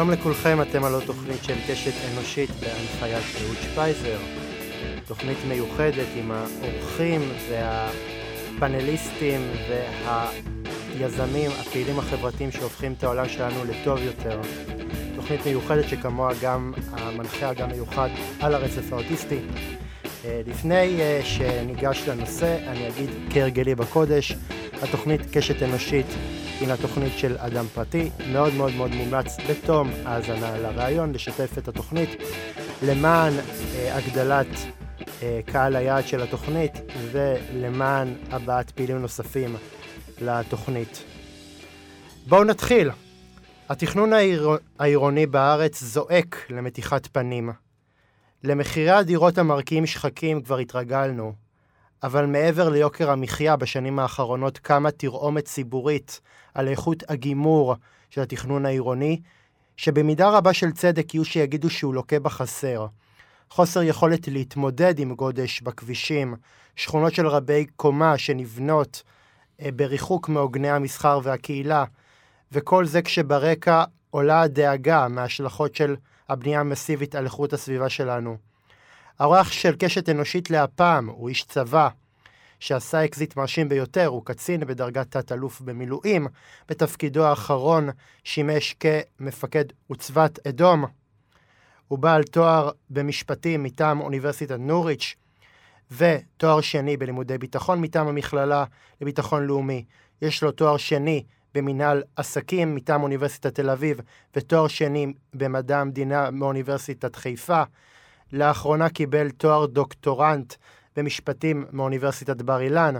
שלום לכולכם, אתם על תוכנית של קשת אנושית בהנחיית אהוד שפייזר. תוכנית מיוחדת עם האורחים והפאנליסטים והיזמים, הפעילים החברתיים שהופכים את העולם שלנו לטוב יותר. תוכנית מיוחדת שכמוה גם המנחה הגם מיוחד על הרצף האוטיסטי. אה, לפני אה, שניגש לנושא, אני אגיד כהרגלי בקודש, התוכנית קשת אנושית הינה תוכנית של אדם פרטי, מאוד מאוד מאוד מומלץ בתום האזנה לרעיון, לשתף את התוכנית למען אה, הגדלת אה, קהל היעד של התוכנית ולמען הבאת פעילים נוספים לתוכנית. בואו נתחיל. התכנון העיר... העירוני בארץ זועק למתיחת פנים. למחירי הדירות המרקיעים שחקים כבר התרגלנו, אבל מעבר ליוקר המחיה בשנים האחרונות קמה תרעומת ציבורית על איכות הגימור של התכנון העירוני, שבמידה רבה של צדק יהיו שיגידו שהוא לוקה בחסר. חוסר יכולת להתמודד עם גודש בכבישים, שכונות של רבי קומה שנבנות אה, בריחוק מעוגני המסחר והקהילה, וכל זה כשברקע עולה הדאגה מההשלכות של הבנייה המסיבית על איכות הסביבה שלנו. האורח של קשת אנושית להפעם הוא איש צבא, שעשה אקזיט מרשים ביותר, הוא קצין בדרגת תת-אלוף במילואים, בתפקידו האחרון שימש כמפקד עוצבת אדום. הוא בעל תואר במשפטים מטעם אוניברסיטת נוריץ' ותואר שני בלימודי ביטחון מטעם המכללה לביטחון לאומי. יש לו תואר שני במנהל עסקים מטעם אוניברסיטת תל אביב ותואר שני במדע המדינה מאוניברסיטת חיפה. לאחרונה קיבל תואר דוקטורנט במשפטים מאוניברסיטת בר אילן.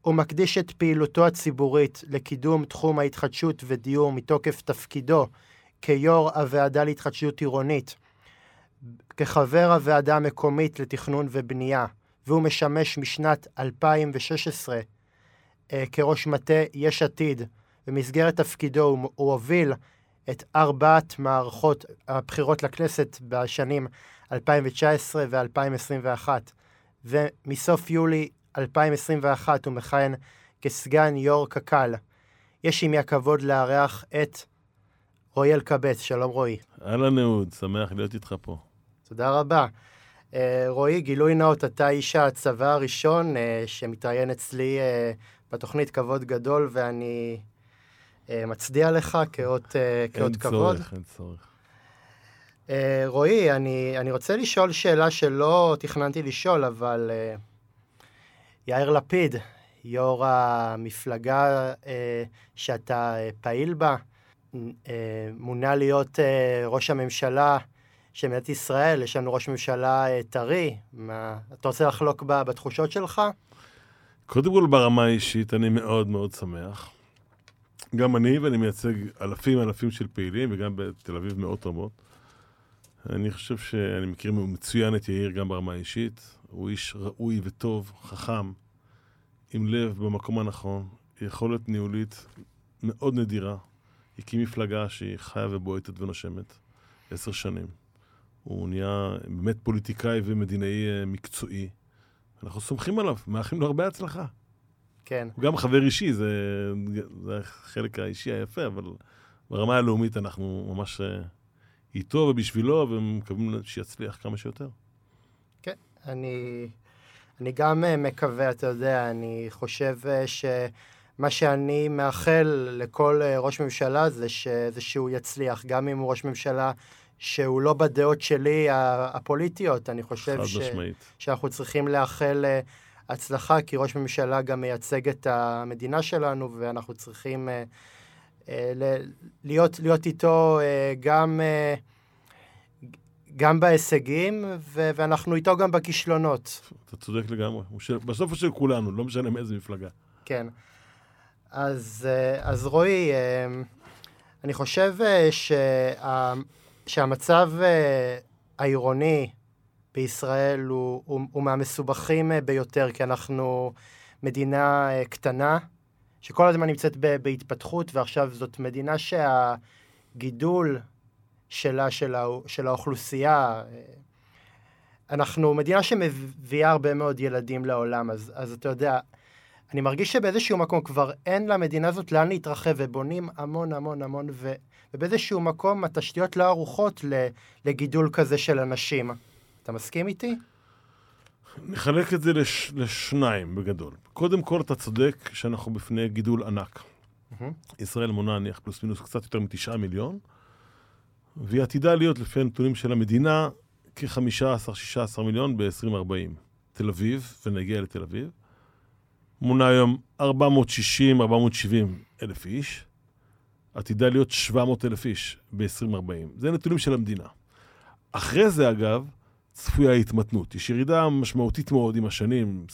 הוא מקדיש את פעילותו הציבורית לקידום תחום ההתחדשות ודיור מתוקף תפקידו כיו"ר הוועדה להתחדשות עירונית, כחבר הוועדה המקומית לתכנון ובנייה, והוא משמש משנת 2016 אה, כראש מטה יש עתיד. במסגרת תפקידו הוא, הוביל את ארבעת מערכות הבחירות לכנסת בשנים 2019 ו-2021. ומסוף יולי 2021 הוא מכהן כסגן יו"ר קק"ל. יש עימי הכבוד לארח את רועי אלקבץ. שלום רועי. אהלן אהוד, שמח להיות איתך פה. תודה רבה. Uh, רועי, גילוי נאות, אתה איש הצבא הראשון uh, שמתראיין אצלי uh, בתוכנית כבוד גדול, ואני מצדיע לך כאות, כאות כבוד. אין צורך, אין צורך. Uh, רועי, אני, אני רוצה לשאול שאלה שלא תכננתי לשאול, אבל uh, יאיר לפיד, יו"ר המפלגה uh, שאתה פעיל בה, מונה להיות ראש הממשלה של מדינת ישראל, יש לנו ראש ממשלה טרי. מה, אתה רוצה לחלוק בתחושות שלך? קודם כל, ברמה האישית, אני מאוד מאוד שמח. גם אני, ואני מייצג אלפים אלפים של פעילים, וגם בתל אביב מאות רבות. אני חושב שאני מכיר מצוין את יאיר גם ברמה האישית. הוא איש ראוי וטוב, חכם, עם לב במקום הנכון, יכולת ניהולית מאוד נדירה. הקים מפלגה שהיא חיה ובועטת ונושמת עשר שנים. הוא נהיה באמת פוליטיקאי ומדינאי אה, מקצועי. אנחנו סומכים עליו, מאחלים לו הרבה הצלחה. כן. הוא גם חבר אישי, זה, זה החלק האישי היפה, אבל ברמה הלאומית אנחנו ממש אה, איתו ובשבילו, ומקווים שיצליח כמה שיותר. כן, אני, אני גם אה, מקווה, אתה יודע, אני חושב אה, שמה שאני מאחל לכל אה, ראש ממשלה זה, ש, זה שהוא יצליח, גם אם הוא ראש ממשלה שהוא לא בדעות שלי הפוליטיות, אני חושב ש, שאנחנו צריכים לאחל הצלחה, כי ראש ממשלה גם מייצג את המדינה שלנו, ואנחנו צריכים... להיות, להיות איתו אה, גם, אה, גם בהישגים, ו- ואנחנו איתו גם בכישלונות. אתה צודק לגמרי. של, בסוף הוא של כולנו, לא משנה מאיזה מפלגה. כן. אז, אז רועי, אני חושב שה, שהמצב העירוני בישראל הוא, הוא, הוא מהמסובכים ביותר, כי אנחנו מדינה קטנה, שכל הזמן נמצאת בהתפתחות, ועכשיו זאת מדינה שהגידול שלה, של, הא, של האוכלוסייה, אנחנו מדינה שמביאה הרבה מאוד ילדים לעולם, אז, אז אתה יודע, אני מרגיש שבאיזשהו מקום כבר אין למדינה הזאת לאן להתרחב, ובונים המון המון המון, ו, ובאיזשהו מקום התשתיות לא ערוכות לגידול כזה של אנשים. אתה מסכים איתי? נחלק את זה לש, לשניים בגדול. קודם כל, אתה צודק שאנחנו בפני גידול ענק. Mm-hmm. ישראל מונה נניח פלוס מינוס קצת יותר מתשעה מיליון, והיא עתידה להיות, לפי הנתונים של המדינה, כ-15-16 מיליון ב-2040. תל אביב, ונגיע לתל אביב, מונה היום 460-470 אלף איש, עתידה להיות 700 אלף איש ב-2040. זה נתונים של המדינה. אחרי זה, אגב, צפויה התמתנות. יש ירידה משמעותית מאוד עם השנים,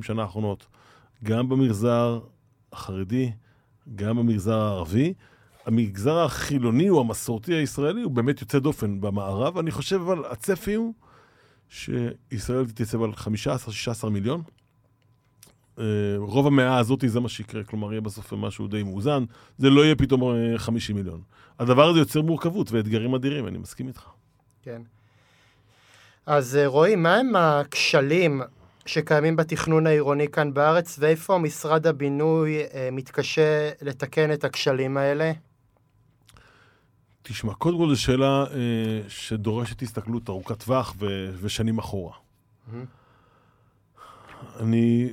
20-30 שנה האחרונות, גם במגזר החרדי, גם במגזר הערבי. המגזר החילוני או המסורתי הישראלי הוא באמת יוצא דופן במערב. אני חושב, אבל הצפי הוא שישראל תתייצב על 15-16 מיליון. אה, רוב המאה הזאת זה מה שיקרה, כלומר יהיה בסוף משהו די מאוזן, זה לא יהיה פתאום 50 אה, מיליון. הדבר הזה יוצר מורכבות ואתגרים אדירים, אני מסכים איתך. כן. אז אה, רועי, מה הם הכשלים שקיימים בתכנון העירוני כאן בארץ, ואיפה משרד הבינוי מתקשה לתקן את הכשלים האלה? תשמע, קודם כל זו שאלה אה, שדורשת הסתכלות ארוכת טווח ו- ושנים אחורה. Mm-hmm. אני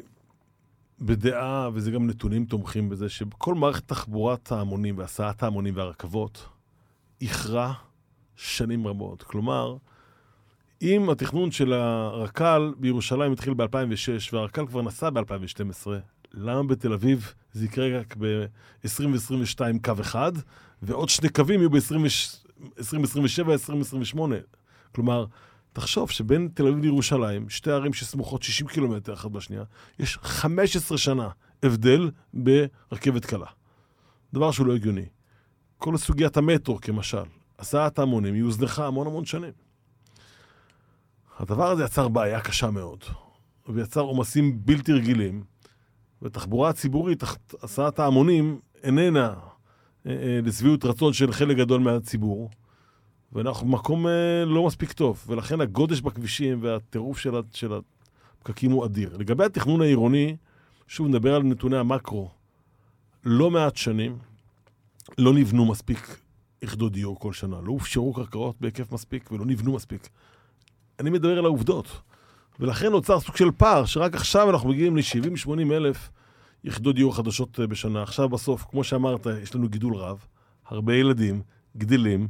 בדעה, וזה גם נתונים תומכים בזה, שכל מערכת תחבורת ההמונים והסעת ההמונים והרכבות איחרה שנים רבות. כלומר, אם התכנון של הרק"ל בירושלים התחיל ב-2006 והרק"ל כבר נסע ב-2012, למה בתל אביב זה יקרה רק ב-2022 קו אחד, ועוד שני קווים יהיו ב-2027-2028? כלומר, תחשוב שבין תל אביב לירושלים, שתי ערים שסמוכות 60 קילומטר אחת בשנייה, יש 15 שנה הבדל ברכבת קלה. דבר שהוא לא הגיוני. כל סוגיית המטרו, כמשל, הסעת ההמונים, היא הוזנחה המון המון שנים. הדבר הזה יצר בעיה קשה מאוד, ויצר עומסים בלתי רגילים, ותחבורה הציבורית, הסעת ההמונים, איננה אה, אה, לשביעות רצון של חלק גדול מהציבור, ואנחנו במקום אה, לא מספיק טוב, ולכן הגודש בכבישים והטירוף של, של הפקקים הוא אדיר. לגבי התכנון העירוני, שוב נדבר על נתוני המקרו, לא מעט שנים לא נבנו מספיק יחידות דיור כל שנה, לא הופשרו קרקעות בהיקף מספיק ולא נבנו מספיק. אני מדבר על העובדות. ולכן נוצר סוג של פער, שרק עכשיו אנחנו מגיעים ל-70-80 אלף יחידות דיור חדשות אה, בשנה. עכשיו בסוף, כמו שאמרת, יש לנו גידול רב, הרבה ילדים גדלים,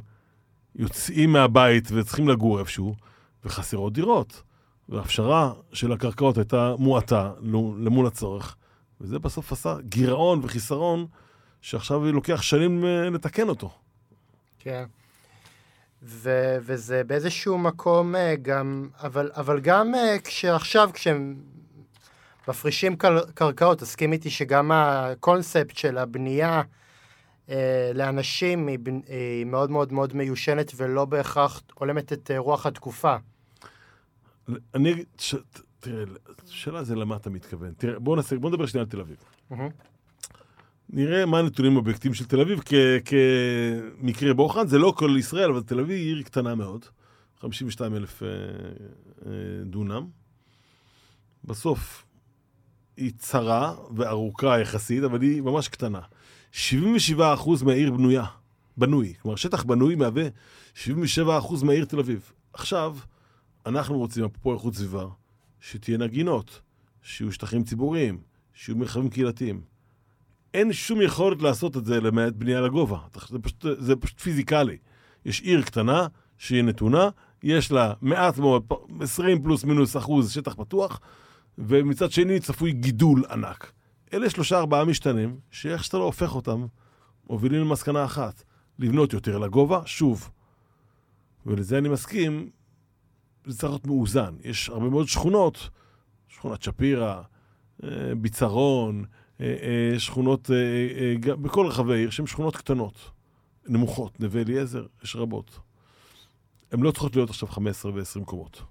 יוצאים מהבית וצריכים לגור איפשהו, וחסרות דירות. והפשרה של הקרקעות הייתה מועטה למול הצורך, וזה בסוף עשה גירעון וחיסרון שעכשיו לוקח שנים אה, לתקן אותו. כן. ו- וזה באיזשהו מקום אה, גם, אבל, אבל גם כשעכשיו, כשהם מפרישים קר- קרקעות, תסכים איתי שגם הקונספט של הבנייה אה, לאנשים היא, היא מאוד מאוד מאוד מיושנת ולא בהכרח הולמת את אה, רוח התקופה. אני ש... תראה, השאלה זה למה אתה מתכוון. תראה, בוא, נעשה, בוא נדבר שנייה על תל אביב. Mm-hmm. נראה מה הנתונים האובייקטיביים של תל אביב כ- כמקרה בוחן. זה לא כל ישראל, אבל תל אביב היא עיר קטנה מאוד, 52 אלף אה, אה, דונם. בסוף, היא צרה וארוכה יחסית, אבל היא ממש קטנה. 77% מהעיר בנויה, בנוי. כלומר, שטח בנוי מהווה 77% מהעיר תל אביב. עכשיו, אנחנו רוצים, אפרופו איכות סביבה, שתהיינה גינות, שיהיו שטחים ציבוריים, שיהיו מרחבים קהילתיים. אין שום יכולת לעשות את זה למעט בנייה לגובה. זה פשוט, זה פשוט פיזיקלי. יש עיר קטנה שהיא נתונה, יש לה מעט מאוד, 20 פלוס מינוס אחוז שטח פתוח, ומצד שני צפוי גידול ענק. אלה שלושה ארבעה משתנים, שאיך שאתה לא הופך אותם, מובילים למסקנה אחת, לבנות יותר לגובה, שוב. ולזה אני מסכים, זה צריך להיות מאוזן. יש הרבה מאוד שכונות, שכונת שפירא, אה, ביצרון, שכונות בכל רחבי העיר, שהן שכונות קטנות, נמוכות, נווה אליעזר, יש רבות. הן לא צריכות להיות עכשיו 15 ו-20 קומות.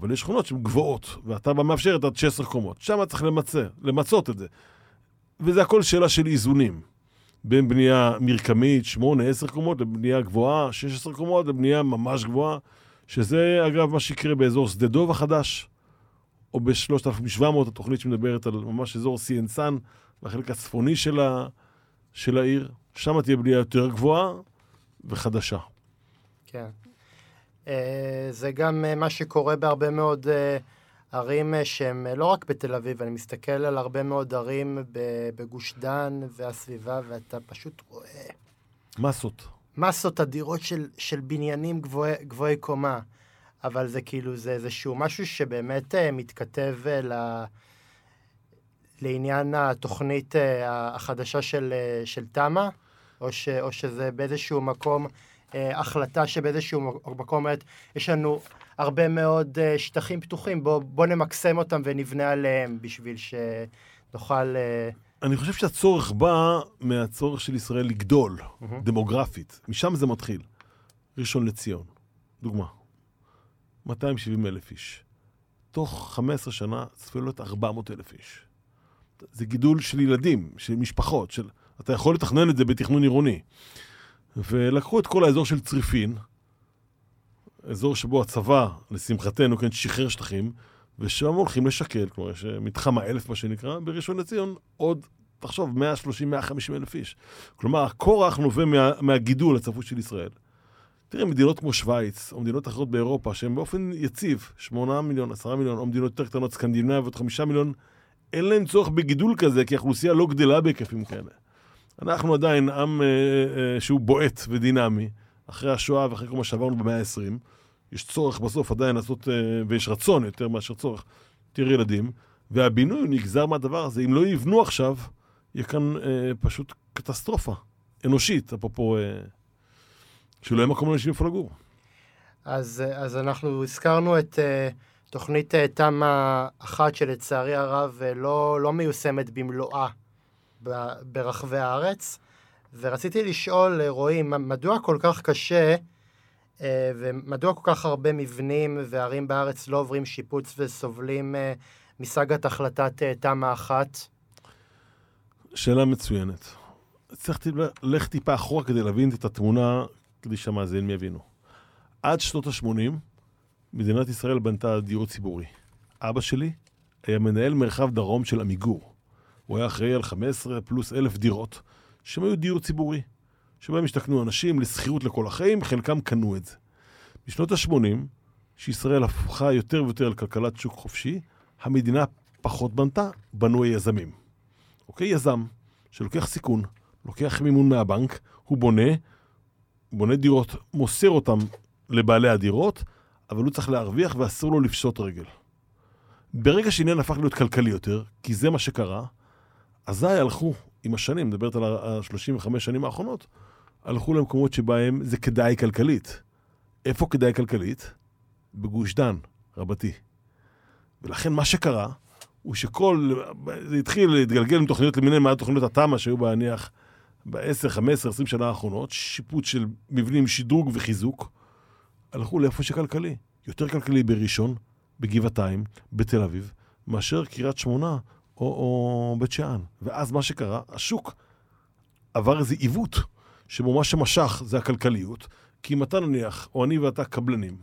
אבל יש שכונות שהן גבוהות, ואתה מאפשר את עד 16 קומות. שם צריך למצא, למצות את זה. וזה הכל שאלה של איזונים. בין בנייה מרקמית, 8, 10 קומות, לבנייה גבוהה, 16 קומות, לבנייה ממש גבוהה, שזה אגב מה שיקרה באזור שדה דוב החדש, או ב-3700, התוכנית שמדברת על ממש אזור סיאנסן, בחלק הצפוני של, ה, של העיר. שם תהיה בנייה יותר גבוהה וחדשה. כן. אה, זה גם אה, מה שקורה בהרבה מאוד אה, ערים שהן לא רק בתל אביב, אני מסתכל על הרבה מאוד ערים בגוש דן והסביבה, ואתה פשוט רואה... מסות. מסות אדירות של, של בניינים גבוהי, גבוהי קומה. אבל זה כאילו, זה איזשהו משהו שבאמת uh, מתכתב uh, ל... לעניין התוכנית uh, החדשה של, של תמ"א, או, ש, או שזה באיזשהו מקום, החלטה שבאיזשהו מקום אומרת, יש לנו הרבה מאוד שטחים פתוחים, בואו בוא נמקסם אותם ונבנה עליהם בשביל שנוכל... אני חושב שהצורך בא מהצורך של ישראל לגדול, mm-hmm. דמוגרפית. משם זה מתחיל. ראשון לציון, דוגמה. 270 אלף איש. תוך 15 שנה צפוי להיות 400 אלף איש. זה גידול של ילדים, של משפחות, של... אתה יכול לתכנן את זה בתכנון עירוני. ולקחו את כל האזור של צריפין, אזור שבו הצבא, לשמחתנו, כן, שחרר שטחים, ושם הולכים לשקל, כלומר, יש מתחם האלף, מה שנקרא, בראשון לציון, עוד, תחשוב, 130-150 אלף איש. כלומר, הכורח נובע מה, מהגידול הצפוי של ישראל. תראה, מדינות כמו שווייץ, או מדינות אחרות באירופה, שהן באופן יציב, 8 מיליון, 10 מיליון, או מדינות יותר קטנות, סקנדינביות, 5 מיליון, אין להם צורך בגידול כזה, כי האוכלוסייה לא גדלה בהיקפים כאלה. אנחנו עדיין עם אה, אה, שהוא בועט ודינמי, אחרי השואה ואחרי כל מה שעברנו במאה ה-20. יש צורך בסוף עדיין לעשות, אה, ויש רצון יותר מאשר צורך, יותר ילדים, והבינוי נגזר מהדבר הזה. אם לא יבנו עכשיו, יהיה כאן אה, פשוט קטסטרופה אנושית, אפרופו... אה, שלא יהיה מקום לאנשים איפה לגור. אז, אז אנחנו הזכרנו את uh, תוכנית uh, תמ"א אחת שלצערי הרב uh, לא, לא מיושמת במלואה ב, ברחבי הארץ, ורציתי לשאול, רועי, מדוע כל כך קשה uh, ומדוע כל כך הרבה מבנים וערים בארץ לא עוברים שיפוץ וסובלים uh, מסגת החלטת uh, תמ"א אחת? שאלה מצוינת. צריך ללכת טיפה אחורה כדי להבין את התמונה כדי שהמאזינים יבינו. עד שנות ה-80, מדינת ישראל בנתה דיור ציבורי. אבא שלי היה מנהל מרחב דרום של עמיגור. הוא היה אחראי על 15 פלוס אלף דירות, שהם היו דיור ציבורי, שבהם השתכנו אנשים לשכירות לכל החיים, חלקם קנו את זה. בשנות ה-80, שישראל הפכה יותר ויותר לכלכלת שוק חופשי, המדינה פחות בנתה, בנו היזמים. אוקיי? יזם שלוקח סיכון, לוקח מימון מהבנק, הוא בונה, בונה דירות, מוסר אותם לבעלי הדירות, אבל הוא צריך להרוויח ואסור לו לפשוט רגל. ברגע שעניין הפך להיות כלכלי יותר, כי זה מה שקרה, אזי הלכו, עם השנים, מדברת על ה-35 שנים האחרונות, הלכו למקומות שבהם זה כדאי כלכלית. איפה כדאי כלכלית? בגוש דן, רבתי. ולכן מה שקרה, הוא שכל, זה התחיל להתגלגל עם תוכניות למיניהן, מה תוכניות התמ"א שהיו בהניח ב-10, 15, 20 שנה האחרונות, שיפוץ של מבנים, שדרוג וחיזוק, הלכו לאיפה שכלכלי. יותר כלכלי בראשון, בגבעתיים, בתל אביב, מאשר קריית שמונה או, או בית שאן. ואז מה שקרה, השוק עבר איזה עיוות, מה שמשך זה הכלכליות, כי אם אתה נניח, או אני ואתה קבלנים,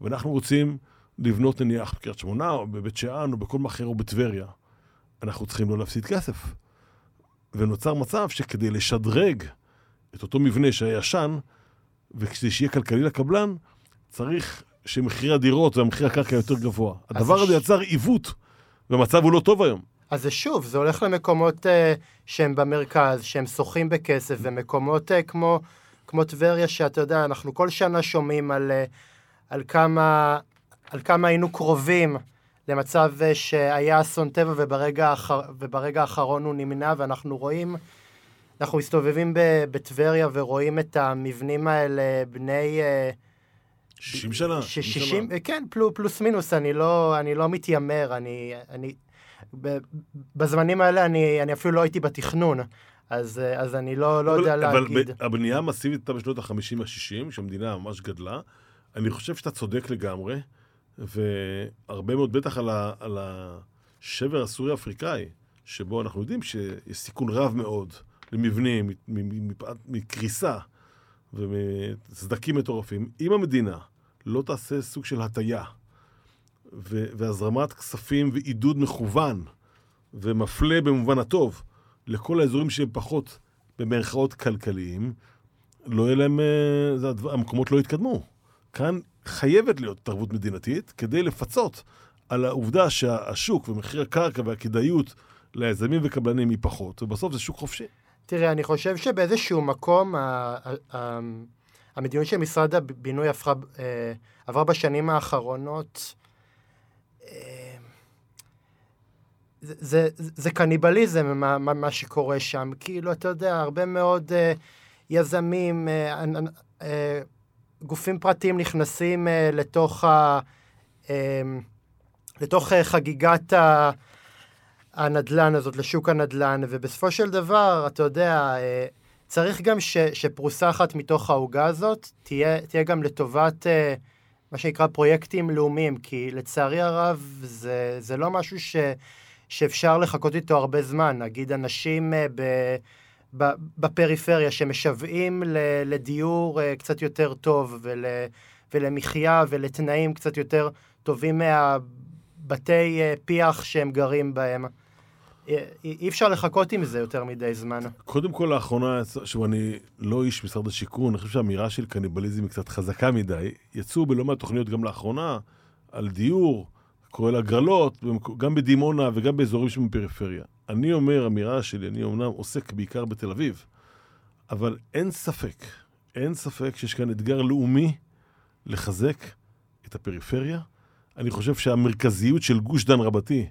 ואנחנו רוצים לבנות נניח בקריית שמונה, או בבית שאן, או בכל מחר, או בטבריה, אנחנו צריכים לא להפסיד כסף. ונוצר מצב שכדי לשדרג את אותו מבנה שהיה ישן, וכדי שיהיה כלכלי לקבלן, צריך שמחיר הדירות ומחיר הקרקע יותר גבוה. הדבר הזה ש... יצר עיוות, והמצב הוא לא טוב היום. אז זה שוב, זה הולך למקומות uh, שהם במרכז, שהם שוחים בכסף, ומקומות uh, כמו, כמו טבריה, שאתה יודע, אנחנו כל שנה שומעים על, uh, על, כמה, על כמה היינו קרובים למצב אה, שהיה אסון טבע וברגע, האחר, וברגע האחרון הוא נמנע, ואנחנו רואים, אנחנו מסתובבים בטבריה ורואים את המבנים האלה בני... 60 אה, שנה. 60, כן, פלוס, פלוס מינוס, אני לא, אני לא מתיימר, אני, אני, בזמנים האלה אני, אני אפילו לא הייתי בתכנון, אז, אז אני לא, לא יודע אבל להגיד. אבל הבנייה המסיבית הייתה בשנות ה-50 וה-60, שהמדינה ממש גדלה. אני חושב שאתה צודק לגמרי. והרבה מאוד בטח על, ה, על השבר הסורי-אפריקאי, שבו אנחנו יודעים שיש סיכון רב מאוד למבנים, מקריסה ומסדקים מטורפים. אם המדינה לא תעשה סוג של הטיה והזרמת כספים ועידוד מכוון ומפלה במובן הטוב לכל האזורים שהם פחות במרכאות כלכליים, לא יהיה להם, אה, המקומות לא יתקדמו. כאן חייבת להיות התערבות מדינתית כדי לפצות על העובדה שהשוק ומחיר הקרקע והכדאיות ליזמים וקבלנים היא פחות, ובסוף זה שוק חופשי. תראה, אני חושב שבאיזשהו מקום המדיניות של משרד הבינוי עברה, אה, עברה בשנים האחרונות אה, זה, זה, זה קניבליזם, מה, מה, שקורה שם. כאילו, אתה יודע, הרבה מאוד uh, יזמים, גופים פרטיים נכנסים uh, לתוך, ה, uh, לתוך uh, חגיגת ה, הנדלן הזאת, לשוק הנדלן, ובסופו של דבר, אתה יודע, uh, צריך גם ש, שפרוסה אחת מתוך העוגה הזאת תהיה, תהיה גם לטובת... Uh, מה שנקרא פרויקטים לאומיים, כי לצערי הרב זה, זה לא משהו ש, שאפשר לחכות איתו הרבה זמן. נגיד אנשים uh, ב, בפריפריה שמשוועים לדיור uh, קצת יותר טוב ול, ולמחיה ולתנאים קצת יותר טובים מהבתי uh, פיח שהם גרים בהם. אי אפשר לחכות עם זה יותר מדי זמן. קודם כל, לאחרונה, שוב, אני לא איש משרד השיכון, אני חושב שהאמירה של קניבליזם היא קצת חזקה מדי. יצאו בלא מעט תוכניות גם לאחרונה על דיור, כולל הגרלות, גם בדימונה וגם באזורים שבפריפריה. אני אומר, אמירה שלי, אני אומנם עוסק בעיקר בתל אביב, אבל אין ספק, אין ספק שיש כאן אתגר לאומי לחזק את הפריפריה. אני חושב שהמרכזיות של גוש דן רבתי,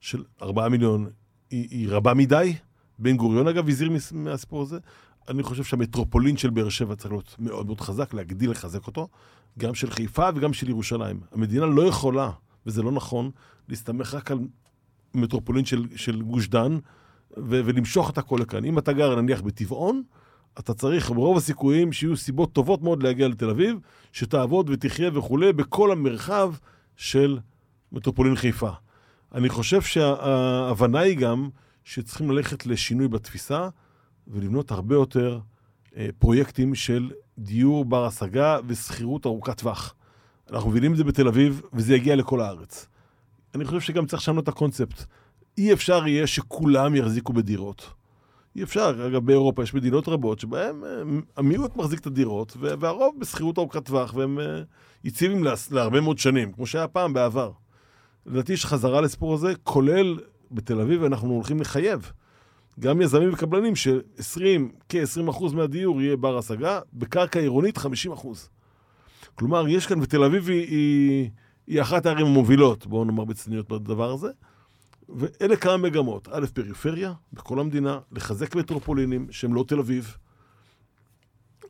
של ארבעה מיליון היא, היא רבה מדי. בן גוריון, אגב, הזהיר מהסיפור הזה. אני חושב שהמטרופולין של באר שבע צריך להיות מאוד מאוד חזק, להגדיל, לחזק אותו, גם של חיפה וגם של ירושלים. המדינה לא יכולה, וזה לא נכון, להסתמך רק על מטרופולין של, של גוש דן ו- ולמשוך את הכל לכאן. אם אתה גר נניח בטבעון, אתה צריך ברוב הסיכויים שיהיו סיבות טובות מאוד להגיע לתל אביב, שתעבוד ותחיה וכולי בכל המרחב של מטרופולין חיפה. אני חושב שההבנה היא גם שצריכים ללכת לשינוי בתפיסה ולבנות הרבה יותר אה, פרויקטים של דיור בר השגה ושכירות ארוכת טווח. אנחנו מבינים את זה בתל אביב, וזה יגיע לכל הארץ. אני חושב שגם צריך לשנות את הקונספט. אי אפשר יהיה שכולם יחזיקו בדירות. אי אפשר. אגב, באירופה יש מדינות רבות שבהן אה, המיעוט מחזיק את הדירות, והרוב בשכירות ארוכת טווח, והם אה, יציבים להרבה מאוד שנים, כמו שהיה פעם בעבר. לדעתי יש חזרה לסיפור הזה, כולל בתל אביב, אנחנו הולכים לחייב גם יזמים וקבלנים ש-20, כ-20% מהדיור יהיה בר השגה, בקרקע עירונית 50%. כלומר, יש כאן, ותל אביב היא, היא, היא אחת הערים המובילות, בואו נאמר בצניעות בדבר הזה. ואלה כמה מגמות. א', פריפריה, בכל המדינה, לחזק מטרופולינים שהם לא תל אביב,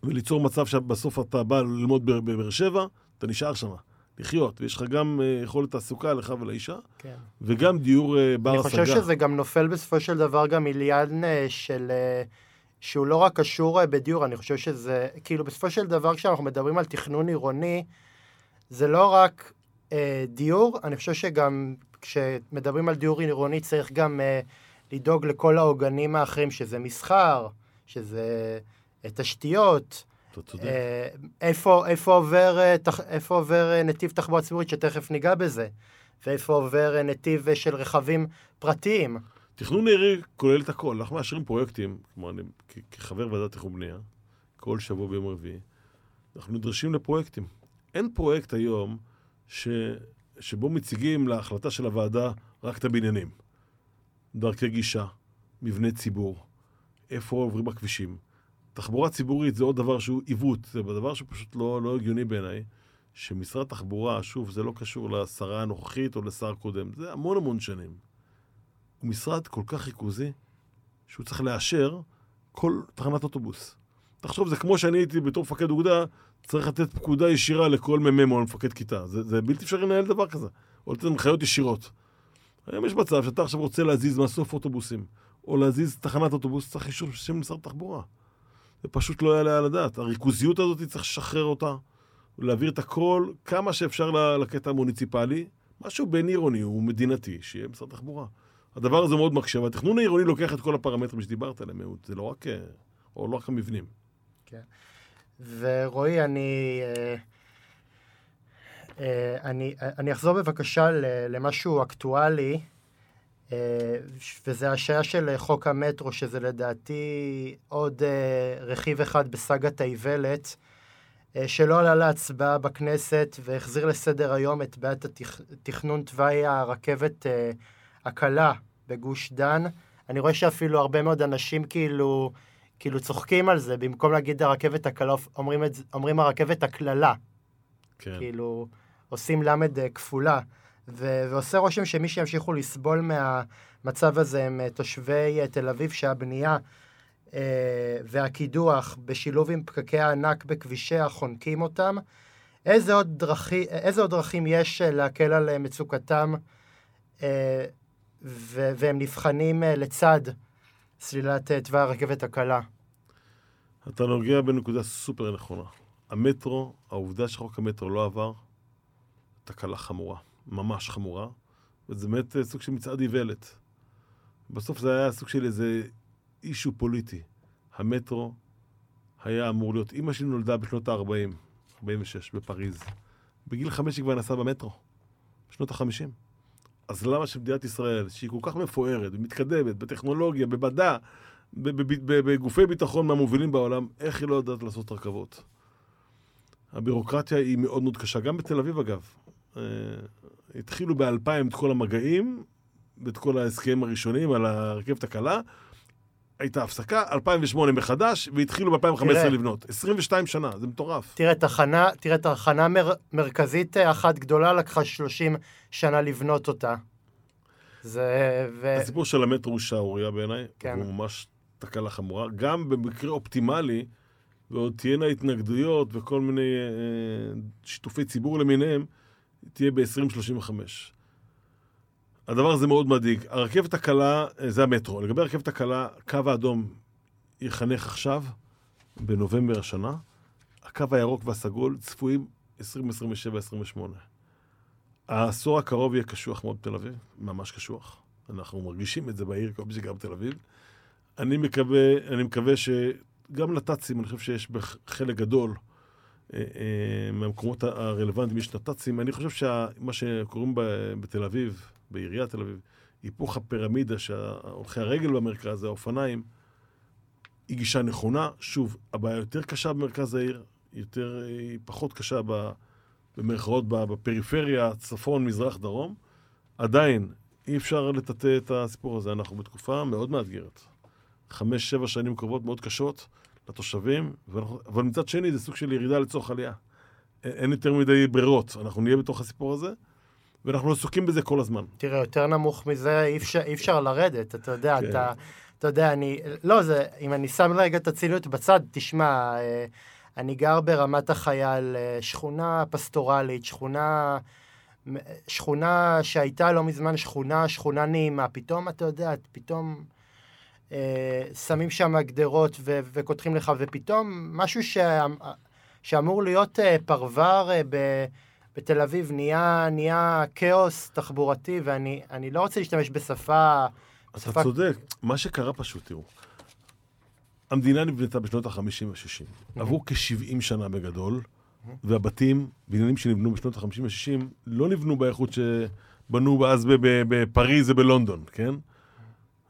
וליצור מצב שבסוף אתה בא ללמוד בבאר שבע, אתה נשאר שם. לחיות, ויש לך גם uh, יכולת תעסוקה לך ולאישה, כן. וגם דיור uh, בר השגה. אני חושב שזה גם נופל בסופו של דבר גם עניין uh, של... Uh, שהוא לא רק קשור uh, בדיור, אני חושב שזה, כאילו בסופו של דבר כשאנחנו מדברים על תכנון עירוני, זה לא רק uh, דיור, אני חושב שגם כשמדברים על דיור עירוני צריך גם uh, לדאוג לכל העוגנים האחרים, שזה מסחר, שזה uh, תשתיות, אתה צודק. אה, איפה, איפה, עובר, אה, איפה עובר אה, נתיב תחבורה ציבורית, שתכף ניגע בזה, ואיפה עובר נתיב של רכבים פרטיים. תכנון עירי כולל את הכל. אנחנו מאשרים פרויקטים, כמו אני כחבר ועדת תכנון בנייה, כל שבוע ביום רביעי, אנחנו נדרשים לפרויקטים. אין פרויקט היום ש... שבו מציגים להחלטה של הוועדה רק את הבניינים. דרכי גישה, מבני ציבור, איפה עוברים הכבישים. תחבורה ציבורית זה עוד דבר שהוא עיוות, זה דבר שפשוט לא, לא הגיוני בעיניי. שמשרד התחבורה, שוב, זה לא קשור לשרה הנוכחית או לשר קודם, זה המון המון שנים. הוא משרד כל כך ריכוזי, שהוא צריך לאשר כל תחנת אוטובוס. תחשוב, זה כמו שאני הייתי בתור מפקד אוגדה, צריך לתת פקודה ישירה לכל מ"מ או למפקד כיתה. זה, זה בלתי אפשרי לנהל דבר כזה. או לתת הנחיות ישירות. היום יש מצב שאתה עכשיו רוצה להזיז מסוף אוטובוסים, או להזיז תחנת אוטובוס, צריך אישור של משרד התחבורה. זה פשוט לא יעלה על הדעת. הריכוזיות הזאת, צריך לשחרר אותה, ולהעביר את הכל כמה שאפשר לקטע המוניציפלי. משהו בין עירוני הוא מדינתי, שיהיה משרד תחבורה. הדבר הזה מאוד מקשה, והתכנון העירוני לוקח את כל הפרמטרים שדיברת עליהם. זה לא רק, אה, או לא רק המבנים. כן. ורועי, אני... אה, אני, אני אחזור בבקשה למשהו אקטואלי, אה, וזה השעיה של חוק המטרו, שזה לדעתי עוד אה, רכיב אחד בסאגת האיוולת, שלא עלה להצבעה בכנסת והחזיר לסדר היום את בעיית התכנון תוואי הרכבת הקלה בגוש דן. אני רואה שאפילו הרבה מאוד אנשים כאילו, כאילו צוחקים על זה, במקום להגיד הרכבת הקלה, אומרים, את, אומרים הרכבת הקללה. כן. כאילו, עושים למד אה, כפולה. ו- ועושה רושם שמי שימשיכו לסבול מהמצב הזה הם אה, תושבי אה, תל אביב, שהבנייה אה, והקידוח בשילוב עם פקקי הענק בכבישיה חונקים אותם. איזה עוד, דרכי, איזה עוד דרכים יש להקל על מצוקתם אה, ו- והם נבחנים אה, לצד סלילת תוואי הרכבת הקלה? אתה נוגע בנקודה סופר נכונה. המטרו, העובדה שחוק המטרו לא עבר, תקלה חמורה, ממש חמורה, וזה באמת אה, סוג של מצעד איוולת. בסוף זה היה סוג של איזה אישו פוליטי. המטרו היה אמור להיות, אימא שלי נולדה בשנות ה-40, 46, בפריז. בגיל חמש היא כבר נסעה במטרו, בשנות ה-50. אז למה שמדינת ישראל, שהיא כל כך מפוארת ומתקדמת בטכנולוגיה, במדע, בגופי ביטחון מהמובילים בעולם, איך היא לא יודעת לעשות רכבות? הבירוקרטיה היא מאוד מאוד קשה, גם בתל אביב אגב. אה, התחילו ב-2000 את כל המגעים ואת כל ההסכמים הראשונים על הרכבת הקלה. הייתה הפסקה, 2008 מחדש, והתחילו ב-2015 לבנות. 22 שנה, זה מטורף. תראה, תחנה, תראה, תחנה מר, מרכזית אה, אחת גדולה לקחה 30 שנה לבנות אותה. זה... ו... הסיפור של המטרו הוא שערורייה בעיניי, כן. הוא ממש תקלה חמורה. גם במקרה אופטימלי, ועוד תהיינה התנגדויות וכל מיני אה, שיתופי ציבור למיניהם, תהיה ב-2035. הדבר הזה מאוד מדאיג. הרכבת הקלה, זה המטרו. לגבי הרכבת הקלה, קו האדום יחנך עכשיו, בנובמבר השנה. הקו הירוק והסגול צפויים 2027-2028. העשור הקרוב יהיה קשוח מאוד בתל אביב, ממש קשוח. אנחנו מרגישים את זה בעיר, מי שגר בתל אביב. אני מקווה, אני מקווה שגם נת"צים, אני חושב שיש בחלק גדול אה, אה, מהמקומות הרלוונטיים יש נת"צים. אני חושב שמה שקוראים בתל אביב, בעיריית תל אביב, היפוך הפירמידה שהולכי הרגל במרכז, האופניים, היא גישה נכונה. שוב, הבעיה יותר קשה במרכז העיר, יותר, היא פחות קשה ב, במרכאות בפריפריה, צפון, מזרח, דרום. עדיין, אי אפשר לטאטא את הסיפור הזה. אנחנו בתקופה מאוד מאתגרת. חמש, שבע שנים קרובות מאוד קשות לתושבים, אבל מצד שני זה סוג של ירידה לצורך עלייה. אין יותר מדי ברירות, אנחנו נהיה בתוך הסיפור הזה. ואנחנו עסוקים בזה כל הזמן. תראה, יותר נמוך מזה אי אפשר, אי אפשר לרדת, אתה יודע, כן. אתה, אתה יודע, אני, לא, זה, אם אני שם רגע את הציליות בצד, תשמע, אה, אני גר ברמת החייל, אה, שכונה פסטורלית, שכונה, שכונה שהייתה לא מזמן שכונה, שכונה נעימה, פתאום, אתה יודע, פתאום אה, שמים שם גדרות ו- וקודחים לך, ופתאום משהו ש- שאמור להיות אה, פרבר אה, ב- בתל אביב נהיה, נהיה כאוס תחבורתי, ואני לא רוצה להשתמש בשפה... אתה בשפה... צודק. מה שקרה פשוט, תראו, המדינה נבנתה בשנות ה-50 וה-60. Mm-hmm. עברו כ-70 שנה בגדול, mm-hmm. והבתים, בניינים שנבנו בשנות ה-50 וה-60, לא נבנו באיכות שבנו אז בפריז ובלונדון, כן?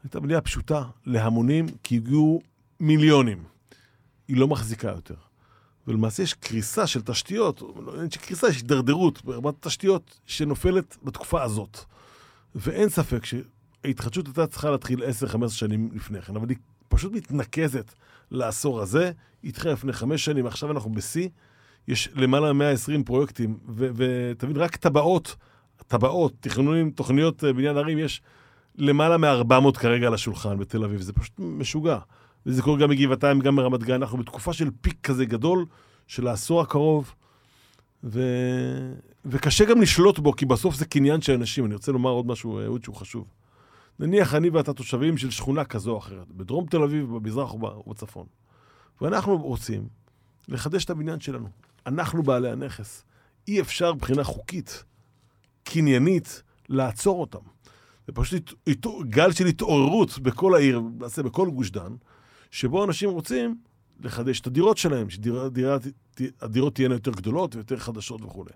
הייתה בנייה פשוטה להמונים, כי הגיעו מיליונים. היא לא מחזיקה יותר. ולמעשה יש קריסה של תשתיות, לא אין קריסה, יש הידרדרות ברמת תשתיות שנופלת בתקופה הזאת. ואין ספק שההתחדשות הייתה צריכה להתחיל 10-15 שנים לפני כן, אבל היא פשוט מתנקזת לעשור הזה, היא התחילה לפני 5 שנים, עכשיו אנחנו בשיא, יש למעלה מ-120 פרויקטים, ותבין, רק טבעות, טבעות, תכנונים, תוכניות אה, בניין ערים, יש למעלה מ-400 כרגע על השולחן בתל אביב, זה פשוט משוגע. וזה קורה גם בגבעתיים, גם ברמת גן. אנחנו בתקופה של פיק כזה גדול, של העשור הקרוב, ו... וקשה גם לשלוט בו, כי בסוף זה קניין של אנשים. אני רוצה לומר עוד משהו, אהוד, שהוא חשוב. נניח אני ואתה תושבים של שכונה כזו או אחרת, בדרום תל אביב, במזרח או בצפון. ואנחנו רוצים לחדש את הבניין שלנו. אנחנו בעלי הנכס. אי אפשר מבחינה חוקית, קניינית, לעצור אותם. זה פשוט גל של התעוררות בכל העיר, בכל גוש דן, שבו אנשים רוצים לחדש את הדירות שלהם, שהדירות תהיינה יותר גדולות ויותר חדשות וכולי.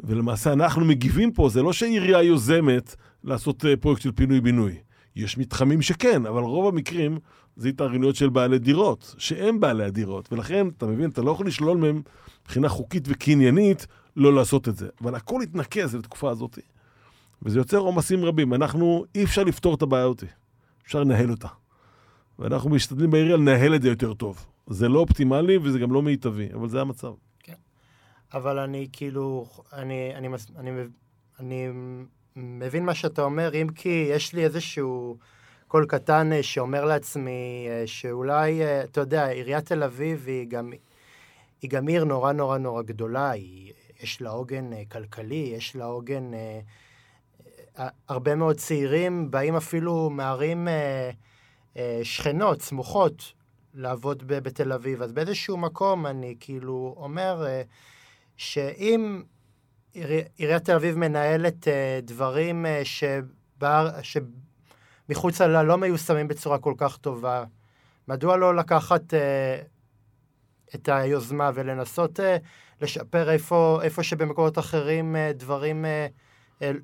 ולמעשה אנחנו מגיבים פה, זה לא שהעירייה יוזמת לעשות אה, פרויקט של פינוי-בינוי. יש מתחמים שכן, אבל רוב המקרים זה התארגנויות של בעלי דירות, שהם בעלי הדירות, ולכן, אתה מבין, אתה לא יכול לשלול מהם מבחינה חוקית וקניינית לא לעשות את זה. אבל הכל התנקז לתקופה הזאת, וזה יוצר עומסים רבים. אנחנו, אי אפשר לפתור את הבעיה הזאת, אפשר לנהל אותה. ואנחנו משתדלים בעירייה לנהל את זה יותר טוב. זה לא אופטימלי וזה גם לא מיטבי, אבל זה המצב. כן. אבל אני כאילו, אני, אני, אני, אני, מבין מה שאתה אומר, אם כי יש לי איזשהו קול קטן אה, שאומר לעצמי אה, שאולי, אה, אתה יודע, עיריית תל אביב היא גם, היא גם עיר נורא נורא נורא גדולה, היא, יש לה עוגן כלכלי, יש לה עוגן... הרבה מאוד צעירים באים אפילו מערים שכנות, סמוכות, לעבוד בתל אביב. אז באיזשהו מקום אני כאילו אומר שאם עיריית תל אביב מנהלת uh, דברים שבר, שמחוצה לה לא מיושמים בצורה כל כך טובה. מדוע לא לקחת את היוזמה ולנסות לשפר איפה, איפה שבמקומות אחרים דברים